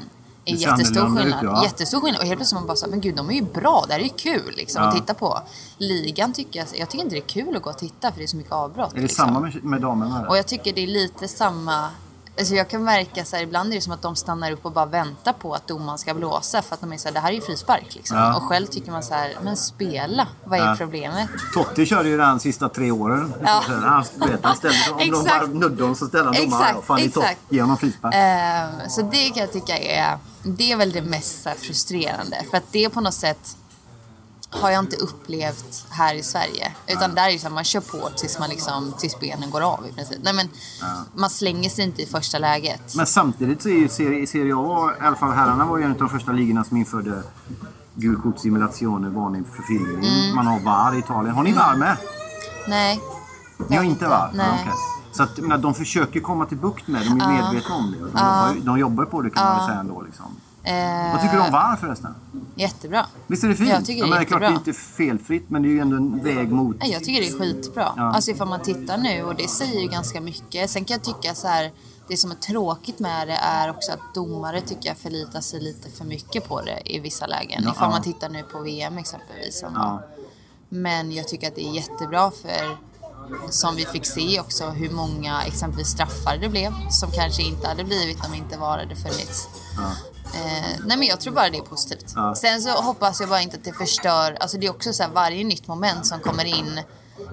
Ser jättestor annorlunda ut, skillnad. ja. Jättestor skillnad. Och helt plötsligt man bara så, men gud de är ju bra, det här är ju kul liksom, Ja. att titta på. Ligan tycker jag, jag tycker inte det är kul att gå och titta för det är så mycket avbrott. Är det liksom. samma med, med damerna? Och jag tycker det är lite samma Alltså jag kan märka så här, ibland är det som att de stannar upp och bara väntar på att domaren ska blåsa för att de är så här, det här är ju frispark liksom. Ja. Och själv tycker man så här, men spela, vad är Ja. problemet? Totti körde ju den sista tre åren. Ja. Han, vet, han ställde om de bara nuddade honom så ställde han domaren. Fan, är exakt. Ge honom frispark. Eh, så det kan jag tycka är, det är väl det mest frustrerande. För att det på något sätt har jag inte upplevt här i Sverige. Utan där är det så att man kör på tills, man liksom, tills benen går av i princip. Nej, men Man slänger sig inte i första läget. Men samtidigt så är ju Serie, serie A, i alla fall herrarna, var ju en av de första ligorna som införde gult kort simulationer, varning för filmning. Mm. Man har VAR i Italien. Har ni VAR med? Nej. Ni har inte VAR? Nej. Okej. Så att, menar, de försöker komma till bukt med det. De är Ja. medvetna om det. De, Ja. jobbar, de jobbar på det kan man Ja. väl säga ändå. Liksom. Eh, Vad tycker du om VAR förresten? Jättebra. Visst är det fint? Jag tycker det är men det är klart det är inte felfritt men det är ju ändå en väg mot... Nej, Jag tycker det är skitbra. Ja. Alltså ifall man tittar nu och det säger ju ganska mycket. Sen kan jag tycka så här, det som är tråkigt med det är också att domare tycker jag förlitar sig lite för mycket på det i vissa lägen. Ja. Ifall man tittar nu på VM exempelvis. Ja. Men jag tycker att det är jättebra för som vi fick se också hur många exempelvis straffar det blev som kanske inte hade blivit om inte VAR hade funnits. Eh, nej men jag tror bara det är positivt. Ja. Sen så hoppas jag bara inte att det förstör, alltså det är också så här varje nytt moment som kommer in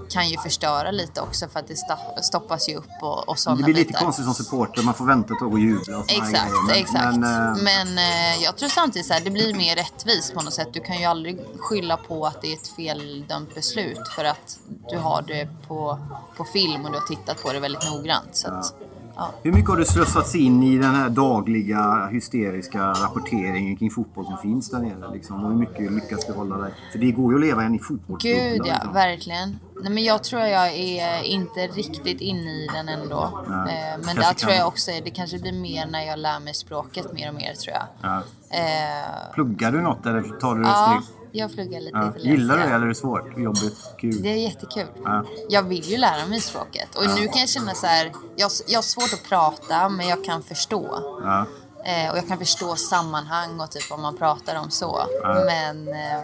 kan ju förstöra lite också för att det stoppas ju upp och, och sådana Det blir lite bitar. konstigt som supporter, man får vänta ett tag och jubla och Exakt, grejer. Men- exakt. Men, Men, eh, eh, jag tror samtidigt så här, det blir mer rättvist på något sätt. Du kan ju aldrig skylla på att det är ett feldömt beslut för att du har det på, på film och du har tittat på det väldigt noggrant. Så att, ja. Hur mycket har du slussats in i den här dagliga hysteriska rapporteringen kring fotboll som finns där nere? Liksom? Och hur mycket lyckas du hålla dig? För det går ju att leva en i fotbollsbubblan. Gud ja, liksom. verkligen. Nej, men jag tror jag är inte riktigt inne i den ändå. Nej, Eh, men där tror jag också, det kanske blir mer när jag lär mig språket mer och mer tror jag. Ja. Eh, Pluggar du något eller tar du det ja, steg? Jag pluggar lite Ja. italienska. Gillar du det eller är det svårt? Jobbigt? Kul? Det är jättekul. Ja. Jag vill ju lära mig språket. Och nu kan jag känna så här, jag, jag har svårt att prata men jag kan förstå. Ja. Eh, och jag kan förstå sammanhang och typ vad man pratar om så. Ja. Men eh,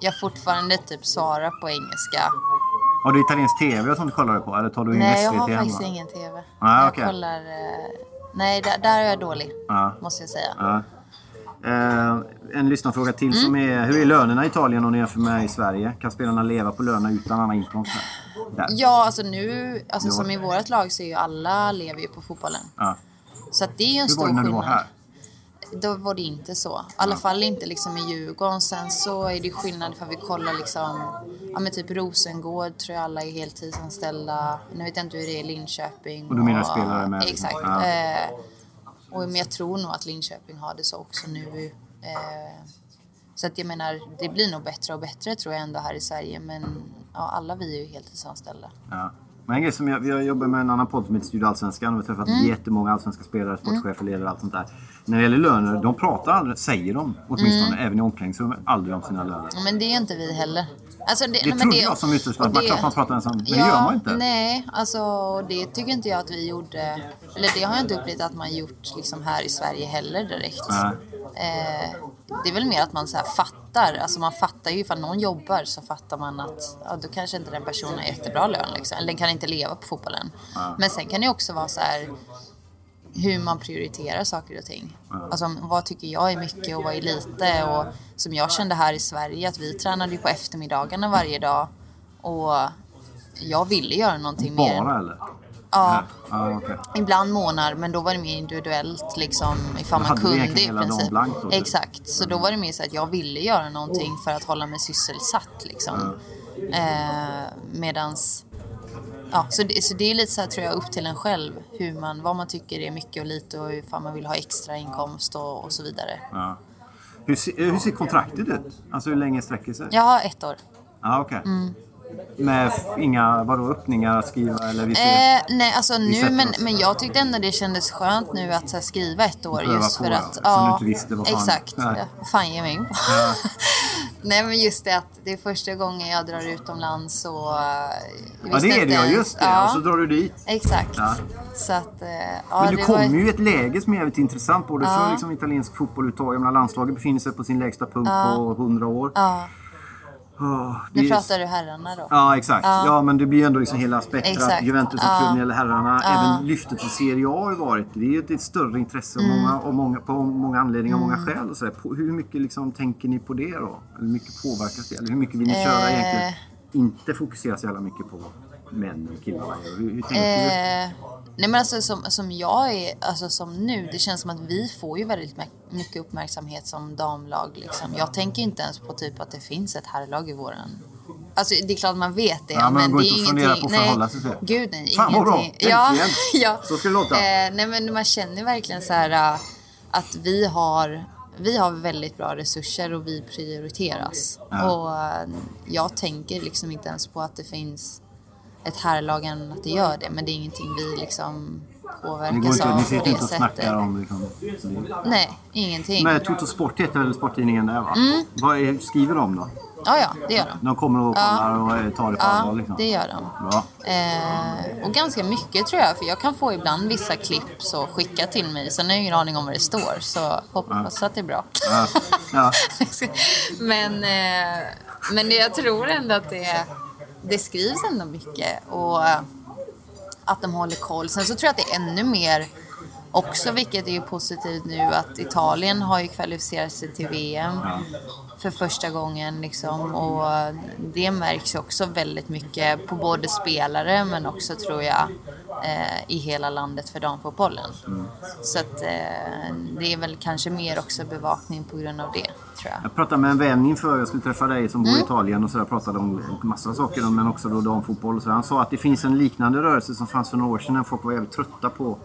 jag fortfarande typ svarar på engelska. Har du italiensk TV och sånt kollar du på? Eller tar du in Nej, jag har hemma? faktiskt ingen TV. Ah, jag okej. kollar... Eh, nej, där, där är jag dålig. Ja. Måste jag säga. Eh, en lyssnarfråga till Mm. som är Hur är lönerna i Italien om ni jämför med i Sverige? Kan spelarna leva på lönerna utan annan inkomst? Där. Ja, alltså nu, alltså som i vårt lag så är ju alla lever ju på fotbollen. Ja. Så att det är ju en Hur stor var det när du skillnad. var här? Då var det inte så. I alla fall inte liksom i Djurgården. Sen så är det skillnad för vi kollar liksom, ja men typ Rosengård tror jag alla är heltidsanställda. Nu vet jag inte hur det är i Linköping. Och du menar spelare med? Exakt. Ja. Eh, och, men jag tror nog att Linköping har det så också nu. Eh, Så att jag menar, det blir nog bättre och bättre tror jag ändå här i Sverige. Men ja, alla vi är ju heltidsanställda. Ja. Men en grej som jag, vi har jobbat med en annan podd som heter Studio Allsvenskan och vi har träffat Mm. jättemånga allsvenska spelare, sportchefer, ledare och allt sånt där. När det gäller löner, de pratar aldrig, säger de åtminstone, Mm. även i omklädningsrummet, aldrig om sina löner. Men det är inte vi heller. Alltså, Det nej, men trodde jag som att man klart man pratar ensam, men det gör man inte. Nej, alltså det tycker inte jag att vi gjorde. Eller det har jag inte upplevt att man gjort liksom här i Sverige heller direkt. Nej. Eh, det är väl mer att man så fattar. Alltså man fattar ju ifall någon jobbar så fattar man att ja, då kanske inte den personen har jättebra lön. Liksom. Eller den kan inte leva på fotbollen. Ja. Men sen kan det också vara så här hur man prioriterar saker och ting. Alltså, vad tycker jag är mycket och vad är lite? Och som jag kände här i Sverige, att vi tränade ju på eftermiddagarna varje dag. Och jag ville göra någonting mer. Bara eller? Ja, Ja, okej. ibland månader, men då var det mer individuellt liksom ifall man kunde i princip. blankt då, typ. Exakt, så då var det mer så att jag ville göra någonting för att hålla mig sysselsatt liksom. Eh, medans, ja, så det, så det är lite så här tror jag upp till en själv hur man, vad man tycker är mycket och lite och ifall man vill ha extra inkomst och, och så vidare. Ja. Hur, hur ser kontraktet ut? Alltså hur länge sträcker sig? Jag har ett år. Ja, okej. Mm. Med inga vadå, öppningar att skriva eller vi ser... Eh, nej, alltså nu, men, oss. men jag tyckte ändå det kändes skönt nu att här, skriva ett år Pröva just på, för ja, att... eftersom du inte visste vad fan- Exakt. Nej. Ja, vad fan ger mig in på? Ja. [laughs] nej, men just det att det är första gången jag drar utomlands och... eh, Ja, det är det ja, just det. Ja, Och så drar du dit. exakt. Ja. Så att... eh, Ja, Men du kommer var... ju i ett läge som är jävligt intressant både Ja. för liksom, italiensk fotboll uttaget. Landslaget befinner sig på sin lägsta punkt Ja. på 100 år. Ja, det nu är- pratar du herrarna då. Ja, exakt. Ja. Ja. men det blir ändå liksom hela spektrat. Juventus och Ja. klubben eller herrarna. Ja. Även lyftet till Serie A har ju varit. Det är ju ett, ett större intresse Mm. många, och många, på många anledningar och många Mm. skäl. Och så. På- Hur mycket liksom, tänker ni på det då? Eller hur mycket påverkas det? Eller hur mycket vill ni köra Eh. egentligen? Inte fokusera så jävla mycket på män och killar. Hur, hur tänker du? Eh, nej men alltså som, som jag är, alltså som nu, det känns som att vi får ju väldigt my- mycket uppmärksamhet som damlag liksom. Jag tänker inte ens på typ att det finns ett herrlag i våran. Alltså det är klart man vet det. Ja, men det är ingenting- på att förhålla sig till. Gud nej, Fan, vad bra. Ja, [laughs] ja. Så ska det låta. Eh, nej men man känner verkligen så här äh, att vi har vi har väldigt bra resurser och vi prioriteras. Ja. Och äh, jag tänker liksom inte ens på att det finns ett herrlag än att det gör det. Men det är ingenting vi liksom påverkas inte, av ni på sitter det inte och snackar sättet. om liksom, det. Nej, ingenting. Men Toto Sport heter väl sporttidningen där va? Mm. Vad är, skriver de då? Ja, ja, det gör de. De kommer och Ja. kollar och eh, tar det på allvar Ja, liksom? det gör de. Bra. Eh, och ganska mycket tror jag, för jag kan få ibland vissa klipp så skicka till mig. Sen har jag ingen aning om vad det står, så hoppas att det är bra. Ja. Ja. [laughs] men, eh, men jag tror ändå att det, det skrivs ändå mycket och att de håller koll. Sen så tror jag att det är ännu mer också, vilket är ju positivt nu, att Italien har ju kvalificerat sig till VM för första gången liksom och det märks också väldigt mycket på både spelare men också tror jag eh, i hela landet för damfotbollen. Så att eh, det är väl kanske mer också bevakning på grund av det tror jag. Jag pratade med en vän inför jag skulle träffa dig som bor i Mm. Italien och så där pratade om massa saker men också då damfotboll och så. Han sa att det finns en liknande rörelse som fanns för några år sedan när folk var jävligt trötta på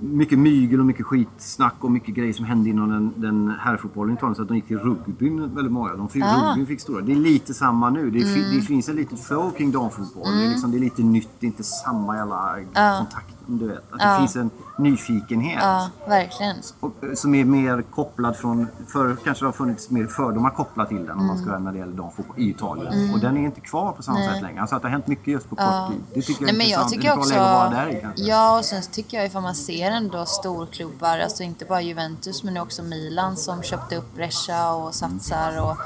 mycket mygel och mycket skitsnack och mycket grejer som hände inom den, den herrfotbollen i Italien så att de gick till rugbyn väldigt många. De fick, Ah. Rugbyn fick stora. Det är lite samma nu. Det, Mm. det finns en litet flow kring damfotboll. Det, är Mm. liksom, det är lite nytt, det är inte samma jävla Ja. kontakt. Du vet. Att Ja. det finns en nyfikenhet. Ja, verkligen. Eh, som är mer kopplad från... Förr kanske det har funnits mer fördomar kopplat till den om man ska när det gäller damfotboll i Italien. Mm. Och den är inte kvar på samma Nej. sätt längre. Alltså att det har hänt mycket just på Ja. kort tid. Det tycker jag Nej, är men jag intressant. tycker det är också, bra läge att vara där i kanske. Ja, och sen tycker jag ifall man ser ändå storklubbar, alltså inte bara Juventus men också Milan som köpte upp Brescia och satsar och,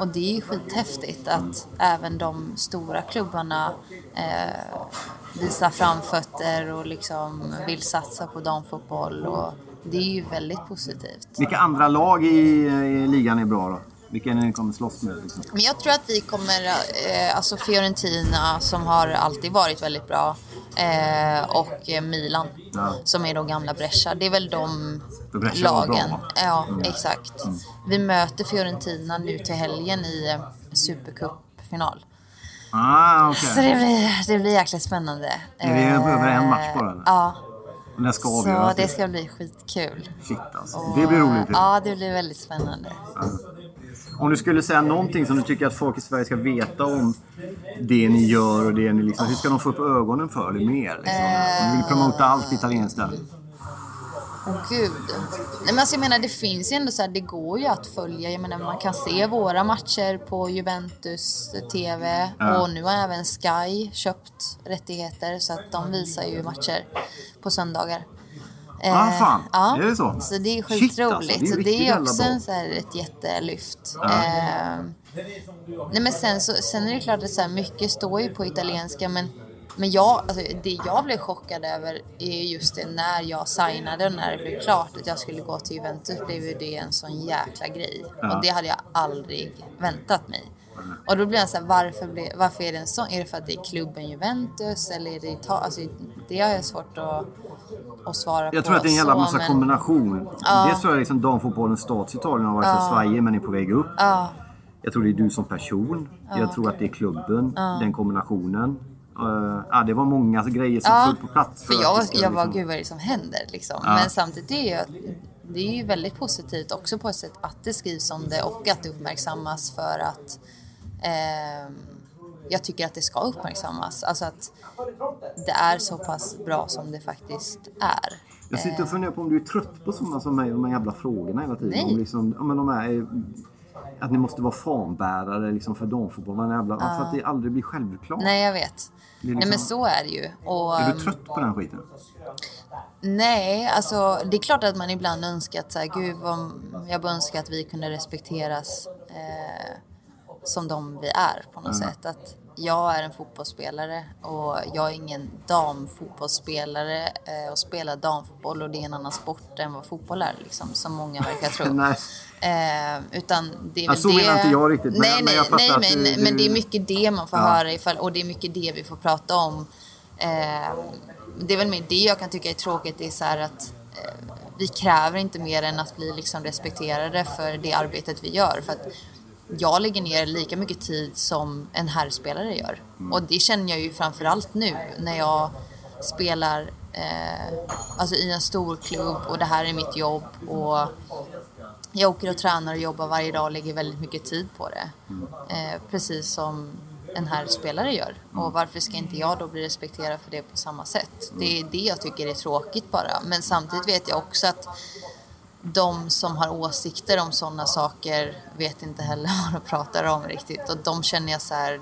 och det är ju skithäftigt att även de stora klubbarna eh, visar framfötter och liksom vill satsa på damfotboll och det är ju väldigt positivt. Vilka andra lag i, i ligan är bra då? Vilka ni kommer slåss med? Liksom? Men jag tror att vi kommer, eh, alltså Fiorentina som har alltid varit väldigt bra eh, och Milan Ja. som är då gamla Brescia. Det är väl de Brescia bra, lagen. va? ja, Mm. exakt. Vi möter Fiorentina nu till helgen i Supercup-final. Ah, okej. Så det blir, det blir jäkligt spännande. Är det Eh, över en match bara, eller? Ja. Och Den ska Så avgöras. det ska bli skitkul. Shit alltså. Och, Det blir roligt. Ja, det blir väldigt spännande. Ja. Om du skulle säga någonting som du tycker att folk i Sverige ska veta om det ni gör och det ni liksom... Hur ska de få upp ögonen för det mer? Liksom? Om du vill promota allt italienskt där. Åh gud. Nej, men alltså, jag menar det finns ju ändå så här, det går ju att följa. Jag menar man kan se våra matcher på Juventus TV Ja. och nu har även Sky köpt rättigheter så att de visar ju matcher på söndagar. Ah, fan. ja. Är det så? Så det är Shit, skitroligt. alltså. Det är det är också en, så här, ett jättelyft. Ja. Eh, nej men sen, så, sen är det klart att så här, mycket står ju på italienska men men jag, alltså, det jag blev chockad över är just det när jag signade och när det blev klart att jag skulle gå till Juventus blev ju det en sån jäkla grej. Ja. Och det hade jag aldrig väntat mig. Och då blir jag så här, varför, varför är det en sån? Är det för att det är klubben Juventus eller är det Italien? Alltså, det har jag svårt att, att svara på. Jag tror att det är en jävla så, massa men- kombination. Ja. Dels tror jag liksom damfotbollens status i Italien har varit Ja. så svajig men är på väg upp. Ja. Jag tror det är du som person. Ja, jag tror att det är klubben. Den kombinationen. Uh, ja, det var många grejer som Ja, föll på plats. För att jag, ska jag var, liksom- gud vad är det som händer liksom. Ja. Men samtidigt är ju, det är ju väldigt positivt också på ett sätt att det skrivs om det och att det uppmärksammas för att ehm, jag tycker att det ska uppmärksammas. Alltså att det är så pass bra som det faktiskt är. Jag sitter och funderar på om du är trött på sådana som mig, de här jävla frågorna hela tiden. Nej. Om liksom, men de här, eh, att ni måste vara fanbärare liksom för damfotboll. Vad jävla, Ja. För att det aldrig blir självklart. Nej, jag vet. Är Nej, men liksom- så är det ju. Och, Är du trött på den skiten? Nej, alltså det är klart att man ibland önskar att så här, gud vad, jag bara önskar att vi kunde respekteras eh, som de vi är på något Mm. sätt. Att jag är en fotbollsspelare och jag är ingen damfotbollsspelare eh, och spelar damfotboll och det är en annan sport än vad fotboll är liksom, som många verkar tro. [laughs] Eh, utan det är Ja, så det... menar inte jag riktigt, men- nej, men nej, jag fattar nej, men, du- men det är mycket det man får Ja. höra ifall, och det är mycket det vi får prata om. Eh, det är väl mer det jag kan tycka är tråkigt, det är så här att eh, vi kräver inte mer än att bli liksom respekterade för det arbetet vi gör. För att jag lägger ner lika mycket tid som en herrspelare gör. Mm. Och det känner jag ju framförallt nu när jag spelar eh, alltså i en stor klubb och det här är mitt jobb. Och jag åker och tränar och jobbar varje dag och lägger väldigt mycket tid på det. Eh, precis som en här spelare gör. Och varför ska inte jag då bli respekterad för det på samma sätt? Det är det jag tycker är tråkigt bara. Men samtidigt vet jag också att de som har åsikter om sådana saker vet inte heller [laughs] vad de pratar om riktigt. Och de känner jag så här...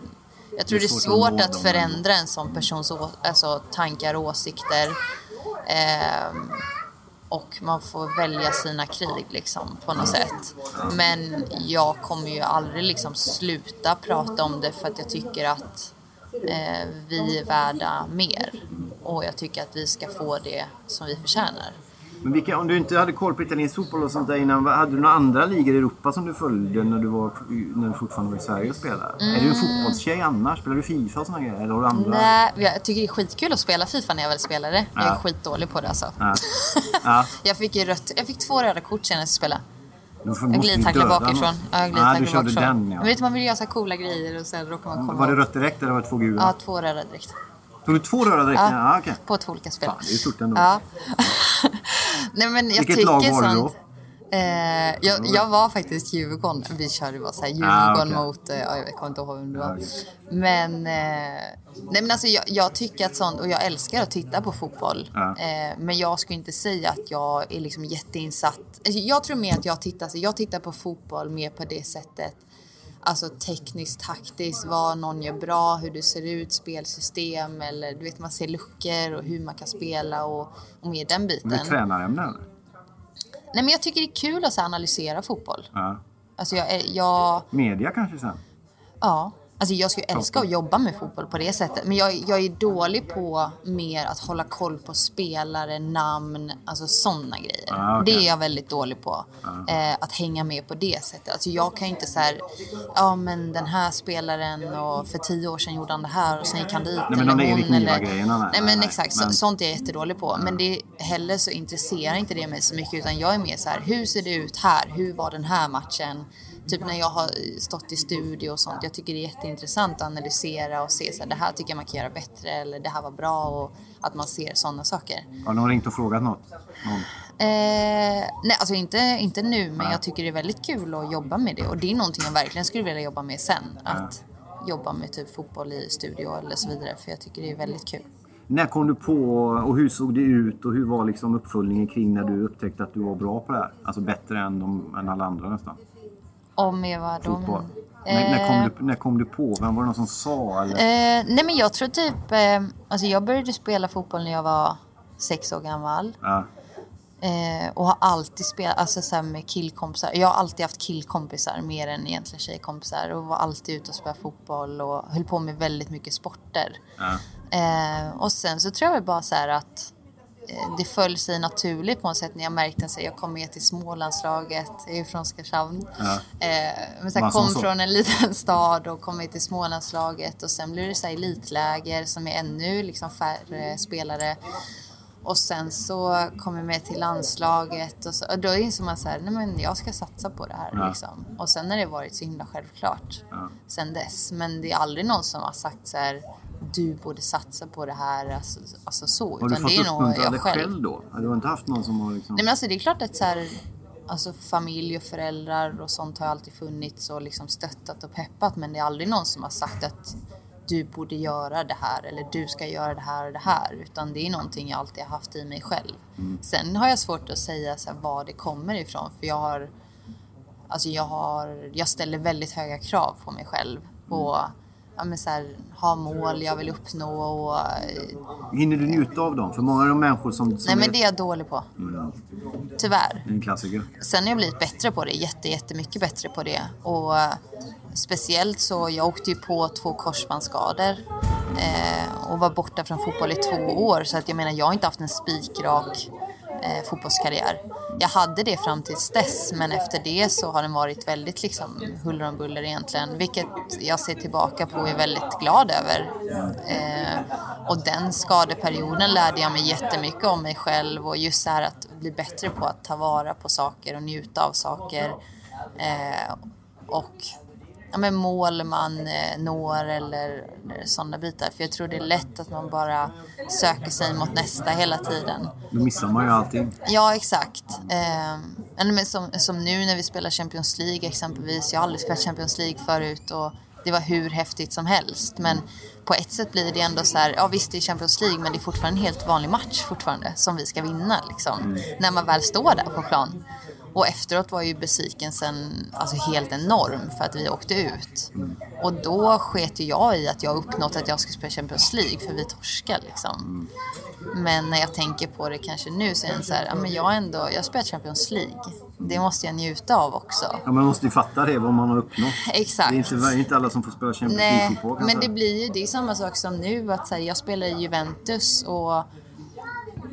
Jag tror det är svårt, nå att dem, förändra en sån persons alltså, tankar och åsikter. Ehm, och man får välja sina krig liksom på något sätt. Men jag kommer ju aldrig liksom sluta prata om det för att jag tycker att eh, vi är värda mer. Och jag tycker att vi ska få det som vi förtjänar. Men vilka, om du inte hade koll på italiensk fotboll och sånt där innan, hade du några andra ligor i Europa som du följde när du, var, när du fortfarande var i Sverige och spelade? Är du en Mm. fotbollstjej annars? Spelar du Fifa och såna grejer? Eller har du andra? Nej, jag tycker det är skitkul att spela Fifa när jag väl spelar det. Jag är Ja. skitdålig på det alltså. Ja. [laughs] Ja. Jag fick ju rött, jag fick två röda kort senast jag spelade. Jag döda bakifrån. Ja, jag Ja, glidtacklade du körde bakifrån. den, ja. Men vet du, man vill göra så här coola grejer och sen råkar man komma Var det rött direkt eller var det två gula? Ja, två röda direkt. Tog du två röda direkt? Ja. Ja, okej. På två olika spel. Fan, det är stort ändå. Ja. [laughs] Nej men jag Vilket lag var du då? Eh, jag, jag var faktiskt Djurgården. Vi körde bara såhär Djurgården Ah, okej. mot, eh, ja, jag kommer inte ihåg vem det var. Men, eh, nej men alltså jag, jag tycker att sånt, och jag älskar att titta på fotboll. Ja. Eh, men jag skulle inte säga att jag är liksom jätteinsatt. Alltså, jag tror mer att jag tittar, så jag tittar på fotboll mer på det sättet. Alltså tekniskt, taktiskt, vad någon gör bra, hur det ser ut, spelsystem eller du vet man ser luckor och hur man kan spela och, och mer den biten. Det är tränarämne eller? Nej men jag tycker det är kul att så analysera fotboll. Ja. Alltså jag, jag, Media kanske sen? ja. Alltså jag skulle älska att jobba med fotboll på det sättet. Men jag, jag är dålig på mer att hålla koll på spelare, namn, alltså sådana grejer. Ah, okej. Det är jag väldigt dålig på. Eh, att hänga med på det sättet. Alltså jag kan inte så här, ja men den här spelaren och för tio år sedan gjorde han det här och sen gick han dit. Nej, eller hon, eller... Nej, Nej nej, men nej. exakt, Men- Så, sånt är jag jättedålig på. Men det heller så intresserar inte det mig så mycket utan jag är mer så här, hur ser det ut här? Hur var den här matchen? Typ när jag har stått i studio och sånt. Jag tycker det är jätteintressant att analysera och se så här, det här tycker jag man kan göra bättre eller det här var bra och att man ser sådana saker. Har någon ringt och frågat något? Någon? Eh, nej, alltså inte, inte nu, men jag tycker det är väldigt kul att jobba med det och det är någonting jag verkligen skulle vilja jobba med sen. Att jobba med typ fotboll i studio eller så vidare, för jag tycker det är väldigt kul. När kom du på och hur såg det ut och hur var liksom uppföljningen kring när du upptäckte att du var bra på det här? Alltså bättre än, de, än alla andra nästan. Om jag var då... Fotboll. När, när, kom du, när kom du på? Vem var det någon som sa? Eller? Eh, nej men jag tror typ... Eh, alltså jag började spela fotboll när jag var sex år gammal. Ja. Eh, och har alltid spelat alltså, så med killkompisar. Jag har alltid haft killkompisar mer än egentligen tjejkompisar. Och var alltid ute och spelade fotboll och höll på med väldigt mycket sporter. Ja. Eh, och sen så tror jag bara så här att eh, det föll sig naturligt på något sätt när jag märkte att jag kom med till smålandslaget, jag är från Oskarshamn. Ja. Eh, men så här, Bara kom så. från en [laughs] liten stad och kom med till smålandslaget och sen blev det så här elitläger som är ännu liksom färre spelare. Och sen så kom jag med till landslaget och, så, och då insåg man så här, nej men jag ska satsa på det här Ja. liksom. Och sen har det varit så himla självklart Ja. sen dess. Men det är aldrig någon som har sagt så här, du borde satsa på det här, alltså, alltså så. Har du Utan fått det är nog uppmuntra dig själv. själv då? Du har inte haft någon som har liksom... Nej men alltså det är klart att så här, alltså familj och föräldrar och sånt har alltid funnits och liksom stöttat och peppat men det är aldrig någon som har sagt att du borde göra det här eller du ska göra det här och det här utan det är någonting jag alltid har haft i mig själv. Sen har jag svårt att säga så här, var det kommer ifrån för jag har Alltså jag har, jag ställer väldigt höga krav på mig själv och ja, men så här, ha mål jag vill uppnå och eh, Hinner du njuta av dem? För många av de människor som... som nej men det är jag dålig på. Mm, Tyvärr. det är en klassiker. Sen har jag blivit bättre på det, jätte, jättemycket bättre på det. Och eh, speciellt så, jag åkte ju på två korsbandsskador eh, och var borta från fotboll i två år. Så att jag menar, jag har inte haft en spikrak eh, fotbollskarriär. Jag hade det fram tills dess, men efter det så har den varit väldigt liksom huller om buller egentligen. Vilket jag ser tillbaka på och är väldigt glad över. Eh, och den skadeperioden lärde jag mig jättemycket om mig själv och just så här att bli bättre på att ta vara på saker och njuta av saker. Eh, och ja, men mål man eh, når eller, eller sådana bitar. För jag tror det är lätt att man bara söker sig mot nästa hela tiden. Då missar man ju allting. Ja, exakt. Eh, men som, som nu när vi spelar Champions League exempelvis. Jag har aldrig spelat Champions League förut och det var hur häftigt som helst. Men på ett sätt blir det ändå så här, ja visst det är Champions League men det är fortfarande en helt vanlig match fortfarande som vi ska vinna liksom. När man väl står där på plan. Och efteråt var ju besvikelsen alltså helt enorm för att vi åkte ut. Och då sket ju jag i att jag uppnått att jag skulle spela Champions League för vi torskade liksom. Men när jag tänker på det kanske nu så är det så här, ja, men jag ändå, jag har spelat Champions League. Det måste jag njuta av också. Ja, man måste ju fatta det, vad man har uppnått. Exakt. Det är inte, det är inte alla som får spela Champions League-fotboll men det blir ju, det är samma sak som nu att så här, jag spelar i Juventus och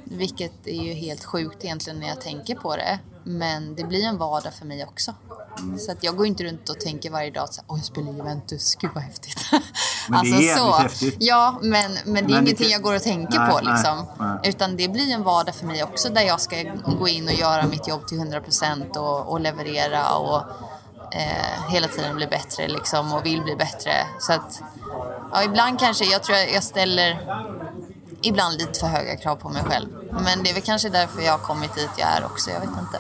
vilket är ju helt sjukt egentligen när jag tänker på det. Men det blir en vardag för mig också. Mm. Så att jag går inte runt och tänker varje dag att så här, "Åh, jag spelar i Juventus, gud vad häftigt. [laughs] Men det är jävligt häftigt. Ja, men, men det är Men det ingenting kan- jag går och tänker Nej, på nej, liksom. nej. Utan det blir en vardag för mig också där jag ska gå in och göra mitt jobb till 100% och, och leverera och eh, hela tiden bli bättre liksom och vill bli bättre. Så att ja, ibland kanske, jag tror jag ställer ibland lite för höga krav på mig själv. Men det är väl kanske därför jag har kommit dit jag är också, jag vet inte.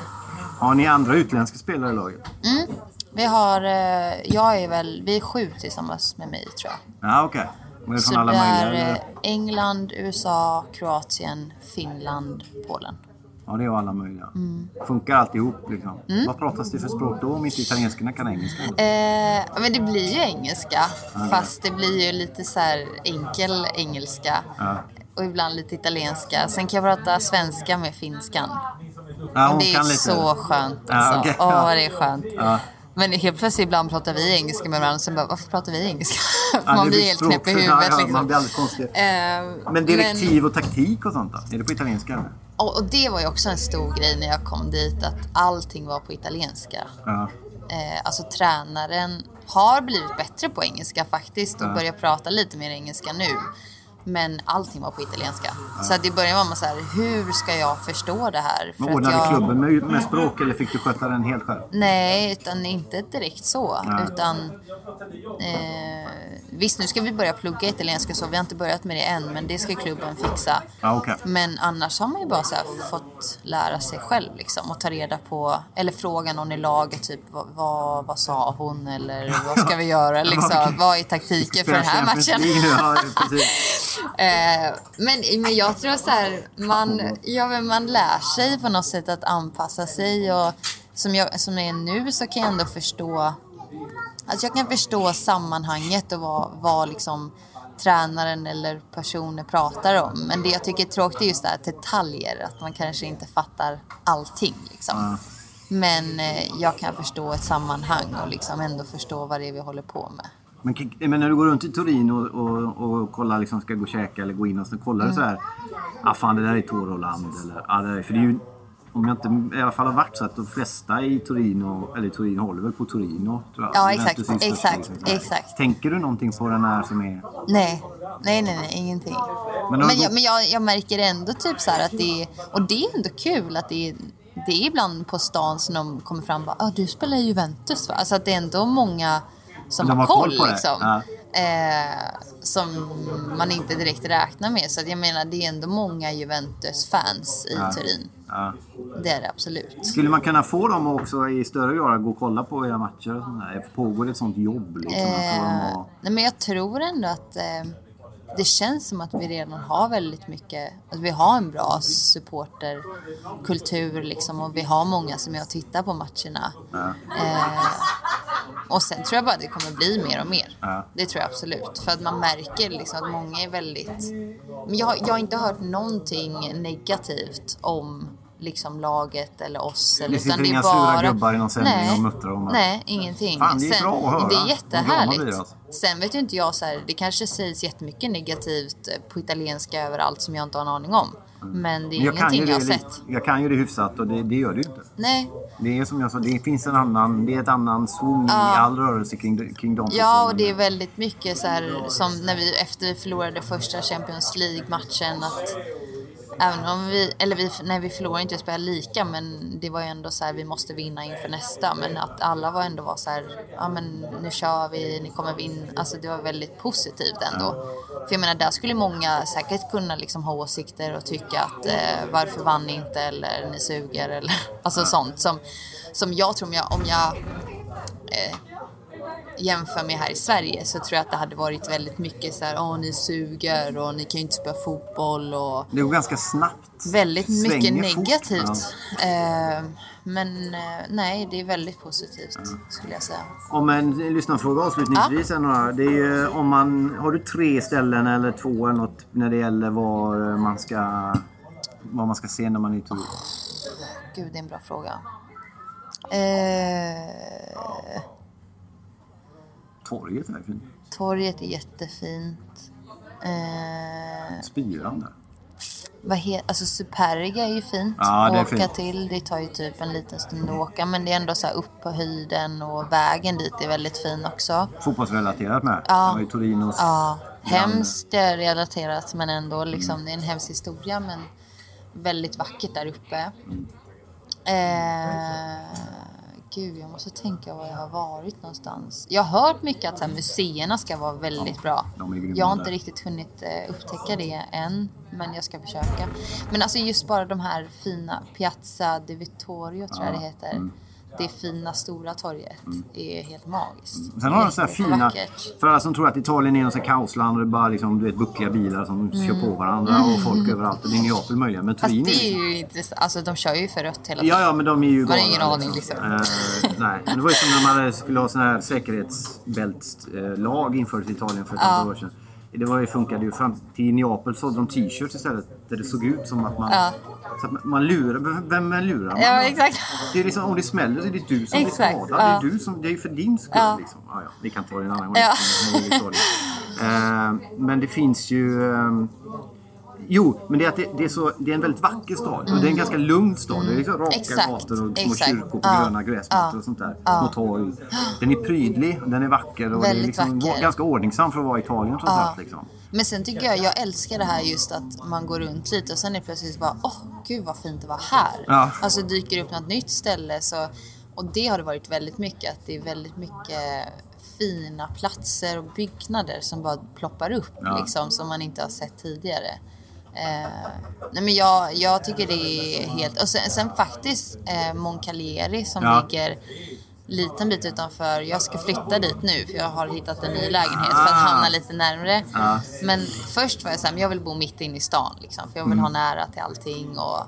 Har ni andra utländska spelare i laget? Mm. Vi har, eh, jag är väl, vi är sju tillsammans med mig tror jag. Ja, okej. Okay. Så från alla det är eh? England, USA, Kroatien, Finland, Polen. Ja, det är alla möjliga. Mm. Funkar alltihop liksom? Mm. Vad pratas det för språk då om inte italienskarna kan engelska? Eh, men det blir ju engelska. Okej. Fast det blir ju lite så här enkel engelska. Ja. Och ibland lite italienska. Sen kan jag prata svenska med finskan. Ja, det är så skönt Ja, alltså. okej. Åh, Ja. vad det är skönt. Ja. Men helt plötsligt ibland pratar vi engelska med varandra. Sen bara, varför pratar vi engelska? Ja, [laughs] man blir helt språk- knäpp i ja, huvudet. ja, liksom. Man blir alldeles konstig. Eh, Men direktiv och taktik och sånt då? Är det på italienska? eller? Och, och det var ju också en stor grej när jag kom dit, att allting var på italienska. Ja. Eh, alltså tränaren har blivit bättre på engelska faktiskt och Ja. börjar prata lite mer engelska nu. Men allting var på italienska. Så att i början var man så här, hur ska jag förstå det här? Men ordnade jag... klubben med, med språk eller fick du sköta den helt själv? Nej, utan inte direkt så. Nej. Utan, eh, visst, nu ska vi börja plugga italienska så. Vi har inte börjat med det än, men det ska klubben fixa. Ja, okej. Men annars har man ju bara så här fått lära sig själv liksom, och ta reda på, eller fråga någon i laget typ vad, vad, vad sa hon eller vad ska vi göra [laughs] liksom, vad är taktiken för den här matchen? [laughs] Eh, men, men jag tror så här, man, ja, men man lär sig på något sätt att anpassa sig och som jag som jag är nu så kan jag ändå förstå Alltså jag kan förstå sammanhanget och vad, vad liksom tränaren eller personer pratar om. Men det jag tycker är tråkigt är just det här detaljer, att man kanske inte fattar allting. Liksom. Men eh, jag kan förstå ett sammanhang och liksom ändå förstå vad det är vi håller på med. Men, men när du går runt i Turin och, och, och kollar, liksom, ska gå och käka eller gå in och så kollar Mm. du så här. Ah, fan, det där är Toroland. Eller, ah, det där är, för det är ju, om jag inte i alla fall har varit så att de flesta i Torino, eller Torino håller väl på Torino. Tror jag. Ja, exakt, exakt, exakt. Tänker du någonting på den här som är... Nej, nej, nej, nej ingenting. Men Men, jag, men jag, jag märker ändå typ så här att det är, och det är ändå kul att det är, det är ibland på stan som de kommer fram och bara, ah, du spelar i Juventus va? Alltså att det är ändå många som har koll koll liksom. ja. Eh, som man inte direkt räknar med. Så att jag menar, det är ändå många Juventus-fans i Ja. Turin. Ja. Det är det absolut. Skulle man kunna få dem också i större grad att gå och kolla på era matcher? Och sånt där? Pågår det ett sånt jobb? Liksom, att få dem Eh, att- nej, men jag tror ändå att eh, det känns som att vi redan har väldigt mycket, att vi har en bra supporterkultur liksom och vi har många som är och tittar på matcherna. Eh, och sen tror jag bara att det kommer bli mer och mer. Ja. Det tror jag absolut. För att man märker liksom att många är väldigt... Men jag, jag har inte hört någonting negativt om liksom laget eller oss. Eller, Det sitter utan det är inga bara... sura gubbar i någon sändning Nej, och muttrar om att- Nej, ingenting. Fan, det är bra att höra. Det är jättehärligt. alltså. Sen vet ju inte jag så här, det kanske sägs jättemycket negativt eh, på italienska överallt som jag inte har en aning om. Men det är jag ingenting jag har sett. jag kan ju det hyfsat och det, det gör ju inte. Nej. Det är som jag sa, det finns en annan, det är ett annan i Ja. all rörelse kring, kring de Ja, och det är väldigt mycket så här som när vi efter vi förlorade första Champions League-matchen att även om vi, eller vi, nej vi förlorade inte, vi spelade lika men det var ju ändå så här vi måste vinna inför nästa. Men att alla var ändå var så här, ja men nu kör vi, ni kommer vinna, alltså det var väldigt positivt ändå. För jag menar där skulle många säkert kunna liksom ha åsikter och tycka att eh, varför vann ni inte eller ni suger eller [laughs] alltså sånt som, som jag tror om jag, om jag eh, jämför med här i Sverige så tror jag att det hade varit väldigt mycket så här, åh ni suger och ni kan ju inte spela fotboll och Det går ganska snabbt. väldigt mycket Svänger fort. negativt. Eh, men eh, nej, det är väldigt positivt skulle jag säga. Om en lyssnarfråga avslutningsvis. är Några, det är ju, om man, har du tre ställen eller två eller något när det gäller var man ska, vad man ska se när man är Turin? Gud, det är en bra fråga. Eh, Torget är fint. torget är jättefint. Eh, Spiran där. vad he- alltså Superga är ju fint Ja, att åka fint. till. Det tar ju typ en liten stund att åka men det är ändå så här upp på höjden och vägen dit är väldigt fin också. Fotbollsrelaterat med. Ja. Det var ju Torinos Ja, hemskt är relaterat men ändå liksom det är en hemsk historia men väldigt vackert där uppe. Eh, gud, jag måste tänka var jag har varit någonstans. Jag har hört mycket att så här, museerna ska vara väldigt bra. Jag har inte riktigt hunnit eh, upptäcka det än, men jag ska försöka. Men alltså just bara de här fina Piazza di Vittorio tror jag Ja, det heter. Mm. Det fina stora torget är helt magiskt. Sen har de så här fina... För alla som tror att Italien är något kaosland och det är bara liksom, du vet, buckliga bilar som kör på varandra och folk överallt. Och det är Neapel möjligen. Men Mm. Fast Turin det är är ju intressant. Alltså de kör ju för rött hela tiden. Ja, ja, men de är ju Man har galna, ingen aning liksom. Eh, nej, men det var ju som när man skulle ha sån här säkerhetsbältslag infördes i Italien för ett Ja. antal år sedan. Det var ju, funkade ju. Fram till Neapel sålde de t-shirts istället där det såg ut som att man... Ja. Så att man lurar... Vem- Vem lurar man? Ja, exakt. Det är liksom, om det smäller så är det du som Exakt, blir skadad. Det ja. är, du som, det är för din skull. Ja. Liksom. Ja, ja, vi kan ta det en annan gång. Ja. Eh, Men det finns ju... Jo, men det är, att det, det, är så, det är en väldigt vacker stad. Och det är en ganska lugn stad. Det är liksom raka Exakt, gator och små exakt. kyrkor på Ja. gröna gräsmattor Ja. och sånt där. Ja. Små torg. Den är prydlig, den är vacker och det är Väldigt liksom vacker. ganska ordningsam för att vara i Italien trots Ja. Liksom. Men sen tycker jag, jag älskar det här just att man går runt lite och sen är det plötsligt bara, åh gud vad fint det var här. Ja. Alltså dyker upp något nytt ställe så, och det har det varit väldigt mycket, att det är väldigt mycket fina platser och byggnader som bara ploppar upp Ja. liksom som man inte har sett tidigare. Eh, nej men jag, jag tycker det är helt... Och sen, sen faktiskt eh, Moncalieri som Ja. ligger liten bit utanför. Jag ska flytta dit nu för jag har hittat en ny lägenhet för att Ah. hamna lite närmre. Ja. Men först var jag såhär, jag vill bo mitt inne i stan liksom, för jag vill Mm. ha nära till allting. Och,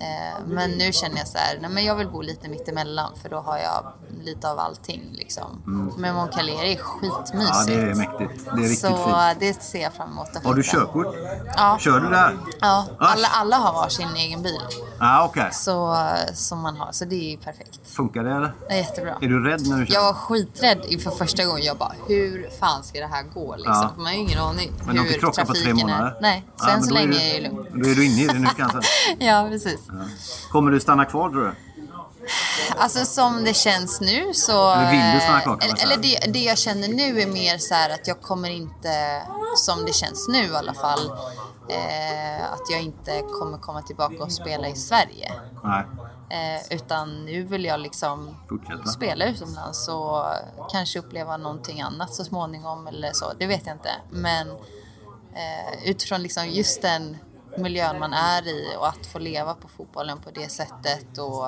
eh, men nu känner jag så här, nej men jag vill bo lite mitt emellan för då har jag lite av allting liksom. Mm. Men Moncalieri är skitmysigt. Ja, det är mäktigt. Det är riktigt Så fint. det ser jag fram emot Har du körkort? Ja. Kör du där? Ja, Ah. alla, alla har var sin egen bil. Ja, okej. Så, som man har, så det är ju perfekt. Funkar det eller? Det är jättebra. Är du rädd när du kör? Jag var skiträdd inför första gången. Jag bara, hur fan ska det här gå liksom? Ja. Man har ju ingen aning Men du har hur inte krockat på tre trafiken månader? är. Nej, så Ja, än men så är länge är jag lugn. Då är du inne i det nu kanske? [laughs] ja, precis. Kommer du stanna kvar tror du? Alltså som det känns nu så... Eller vill du stanna kvar, Eller, eller det, det jag känner nu är mer så här att jag kommer inte, som det känns nu i alla fall, eh, att jag inte kommer komma tillbaka och spela i Sverige. Nej. Eh, utan nu vill jag liksom Fortsätta. spela utomlands och kanske uppleva någonting annat så småningom eller så. Det vet jag inte. Men eh, utifrån liksom just den miljön man är i och att få leva på fotbollen på det sättet och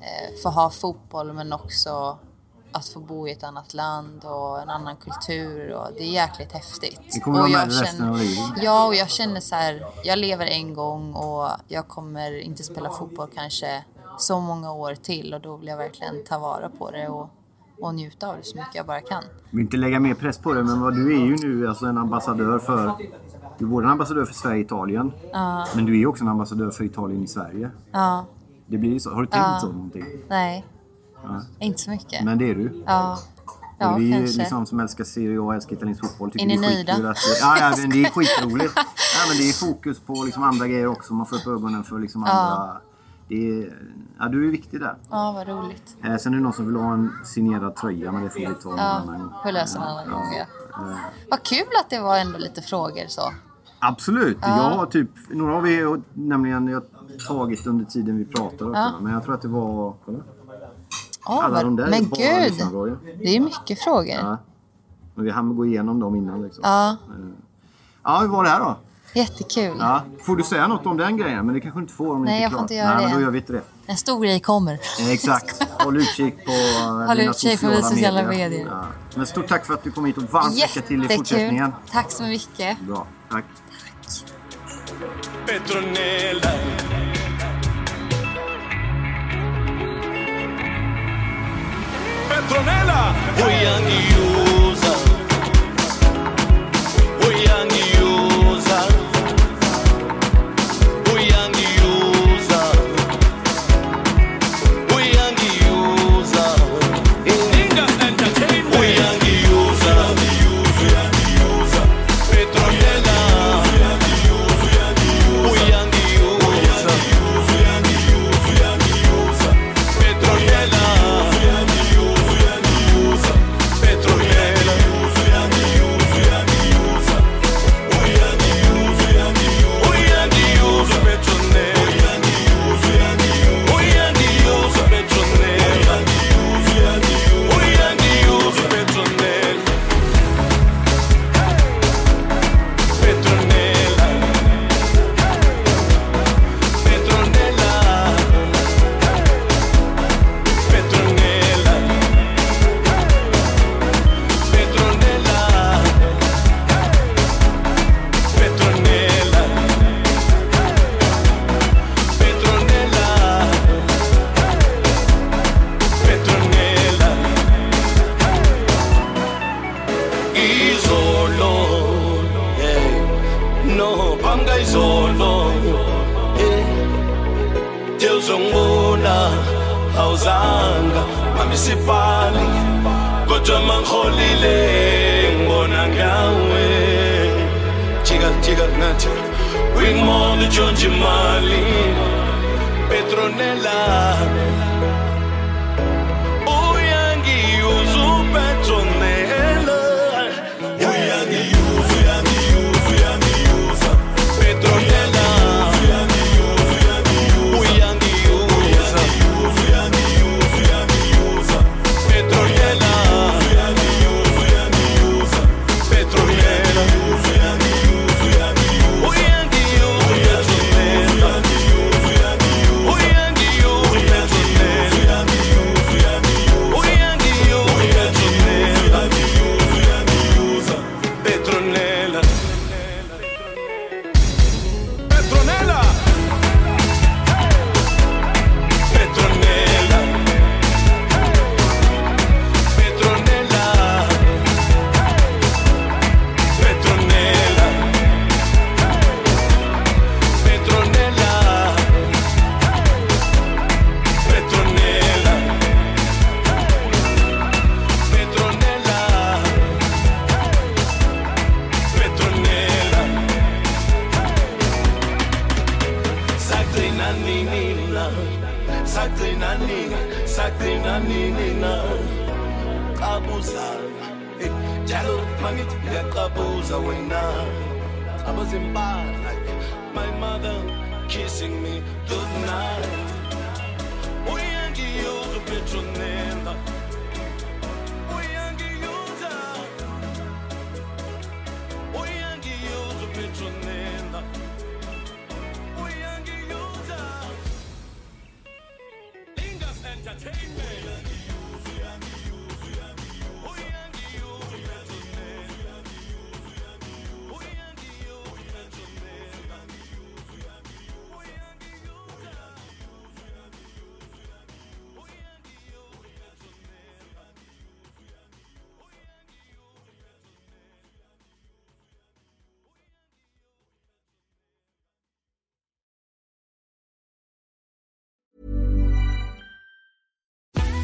eh, få ha fotboll men också att få bo i ett annat land och en annan kultur och det är jäkligt häftigt. Det kommer och jag resten av livet. Ja, och jag känner så här, jag lever en gång och jag kommer inte spela fotboll kanske så många år till och då vill jag verkligen ta vara på det och, och njuta av det så mycket jag bara kan. Jag vill inte lägga mer press på dig, men vad du är ju nu alltså en ambassadör för... Du är både en ambassadör för Sverige och Italien, Ja, men du är också en ambassadör för Italien i Sverige. ja, Det blir så. Har du tänkt Ja. så någonting? nej, inte så mycket. Men det är du. Ja, ja vi kanske. liksom som älskar Serie A och älskar italiensk fotboll tycker Är ni nöjda? att... Ja, ja, men det är skitroligt. ja, men det är fokus på liksom andra grejer också. Man får upp ögonen för liksom andra... Det är... Ja, du är viktig där. Ja, vad roligt. Eh, sen är det någon som vill ha en signerad tröja, men det får vi ta en Ja, annan gång. får lösa en annan gång, ja. Eh, Vad kul att det var ändå lite frågor så. Absolut. Ja. Jag har typ, några har vi nämligen jag tagit under tiden vi också. Ja. Men jag tror att det var... Kolla. Åh, Alla de där är men gud, det är mycket frågor. Ja. Men vi hann gå igenom dem innan liksom. Ja, Eh, Ja, hur var det här då? Jättekul. Ja. Får du säga något om den grejen? Men det kanske du inte får om Nej, inte är jag får klart. inte göra Nej, det. men då gör vi inte det. En stor grej kommer. Eh, Exakt. Håll utkik på eh, Håll dina utkik på sociala, sociala medier. medier. Ja. Men stort tack för att du kom hit och varmt lycka till i Jättekul. fortsättningen. Tack så mycket. Bra, tack. Petronella. Petronella. Uyangiuza. Uyangiuza.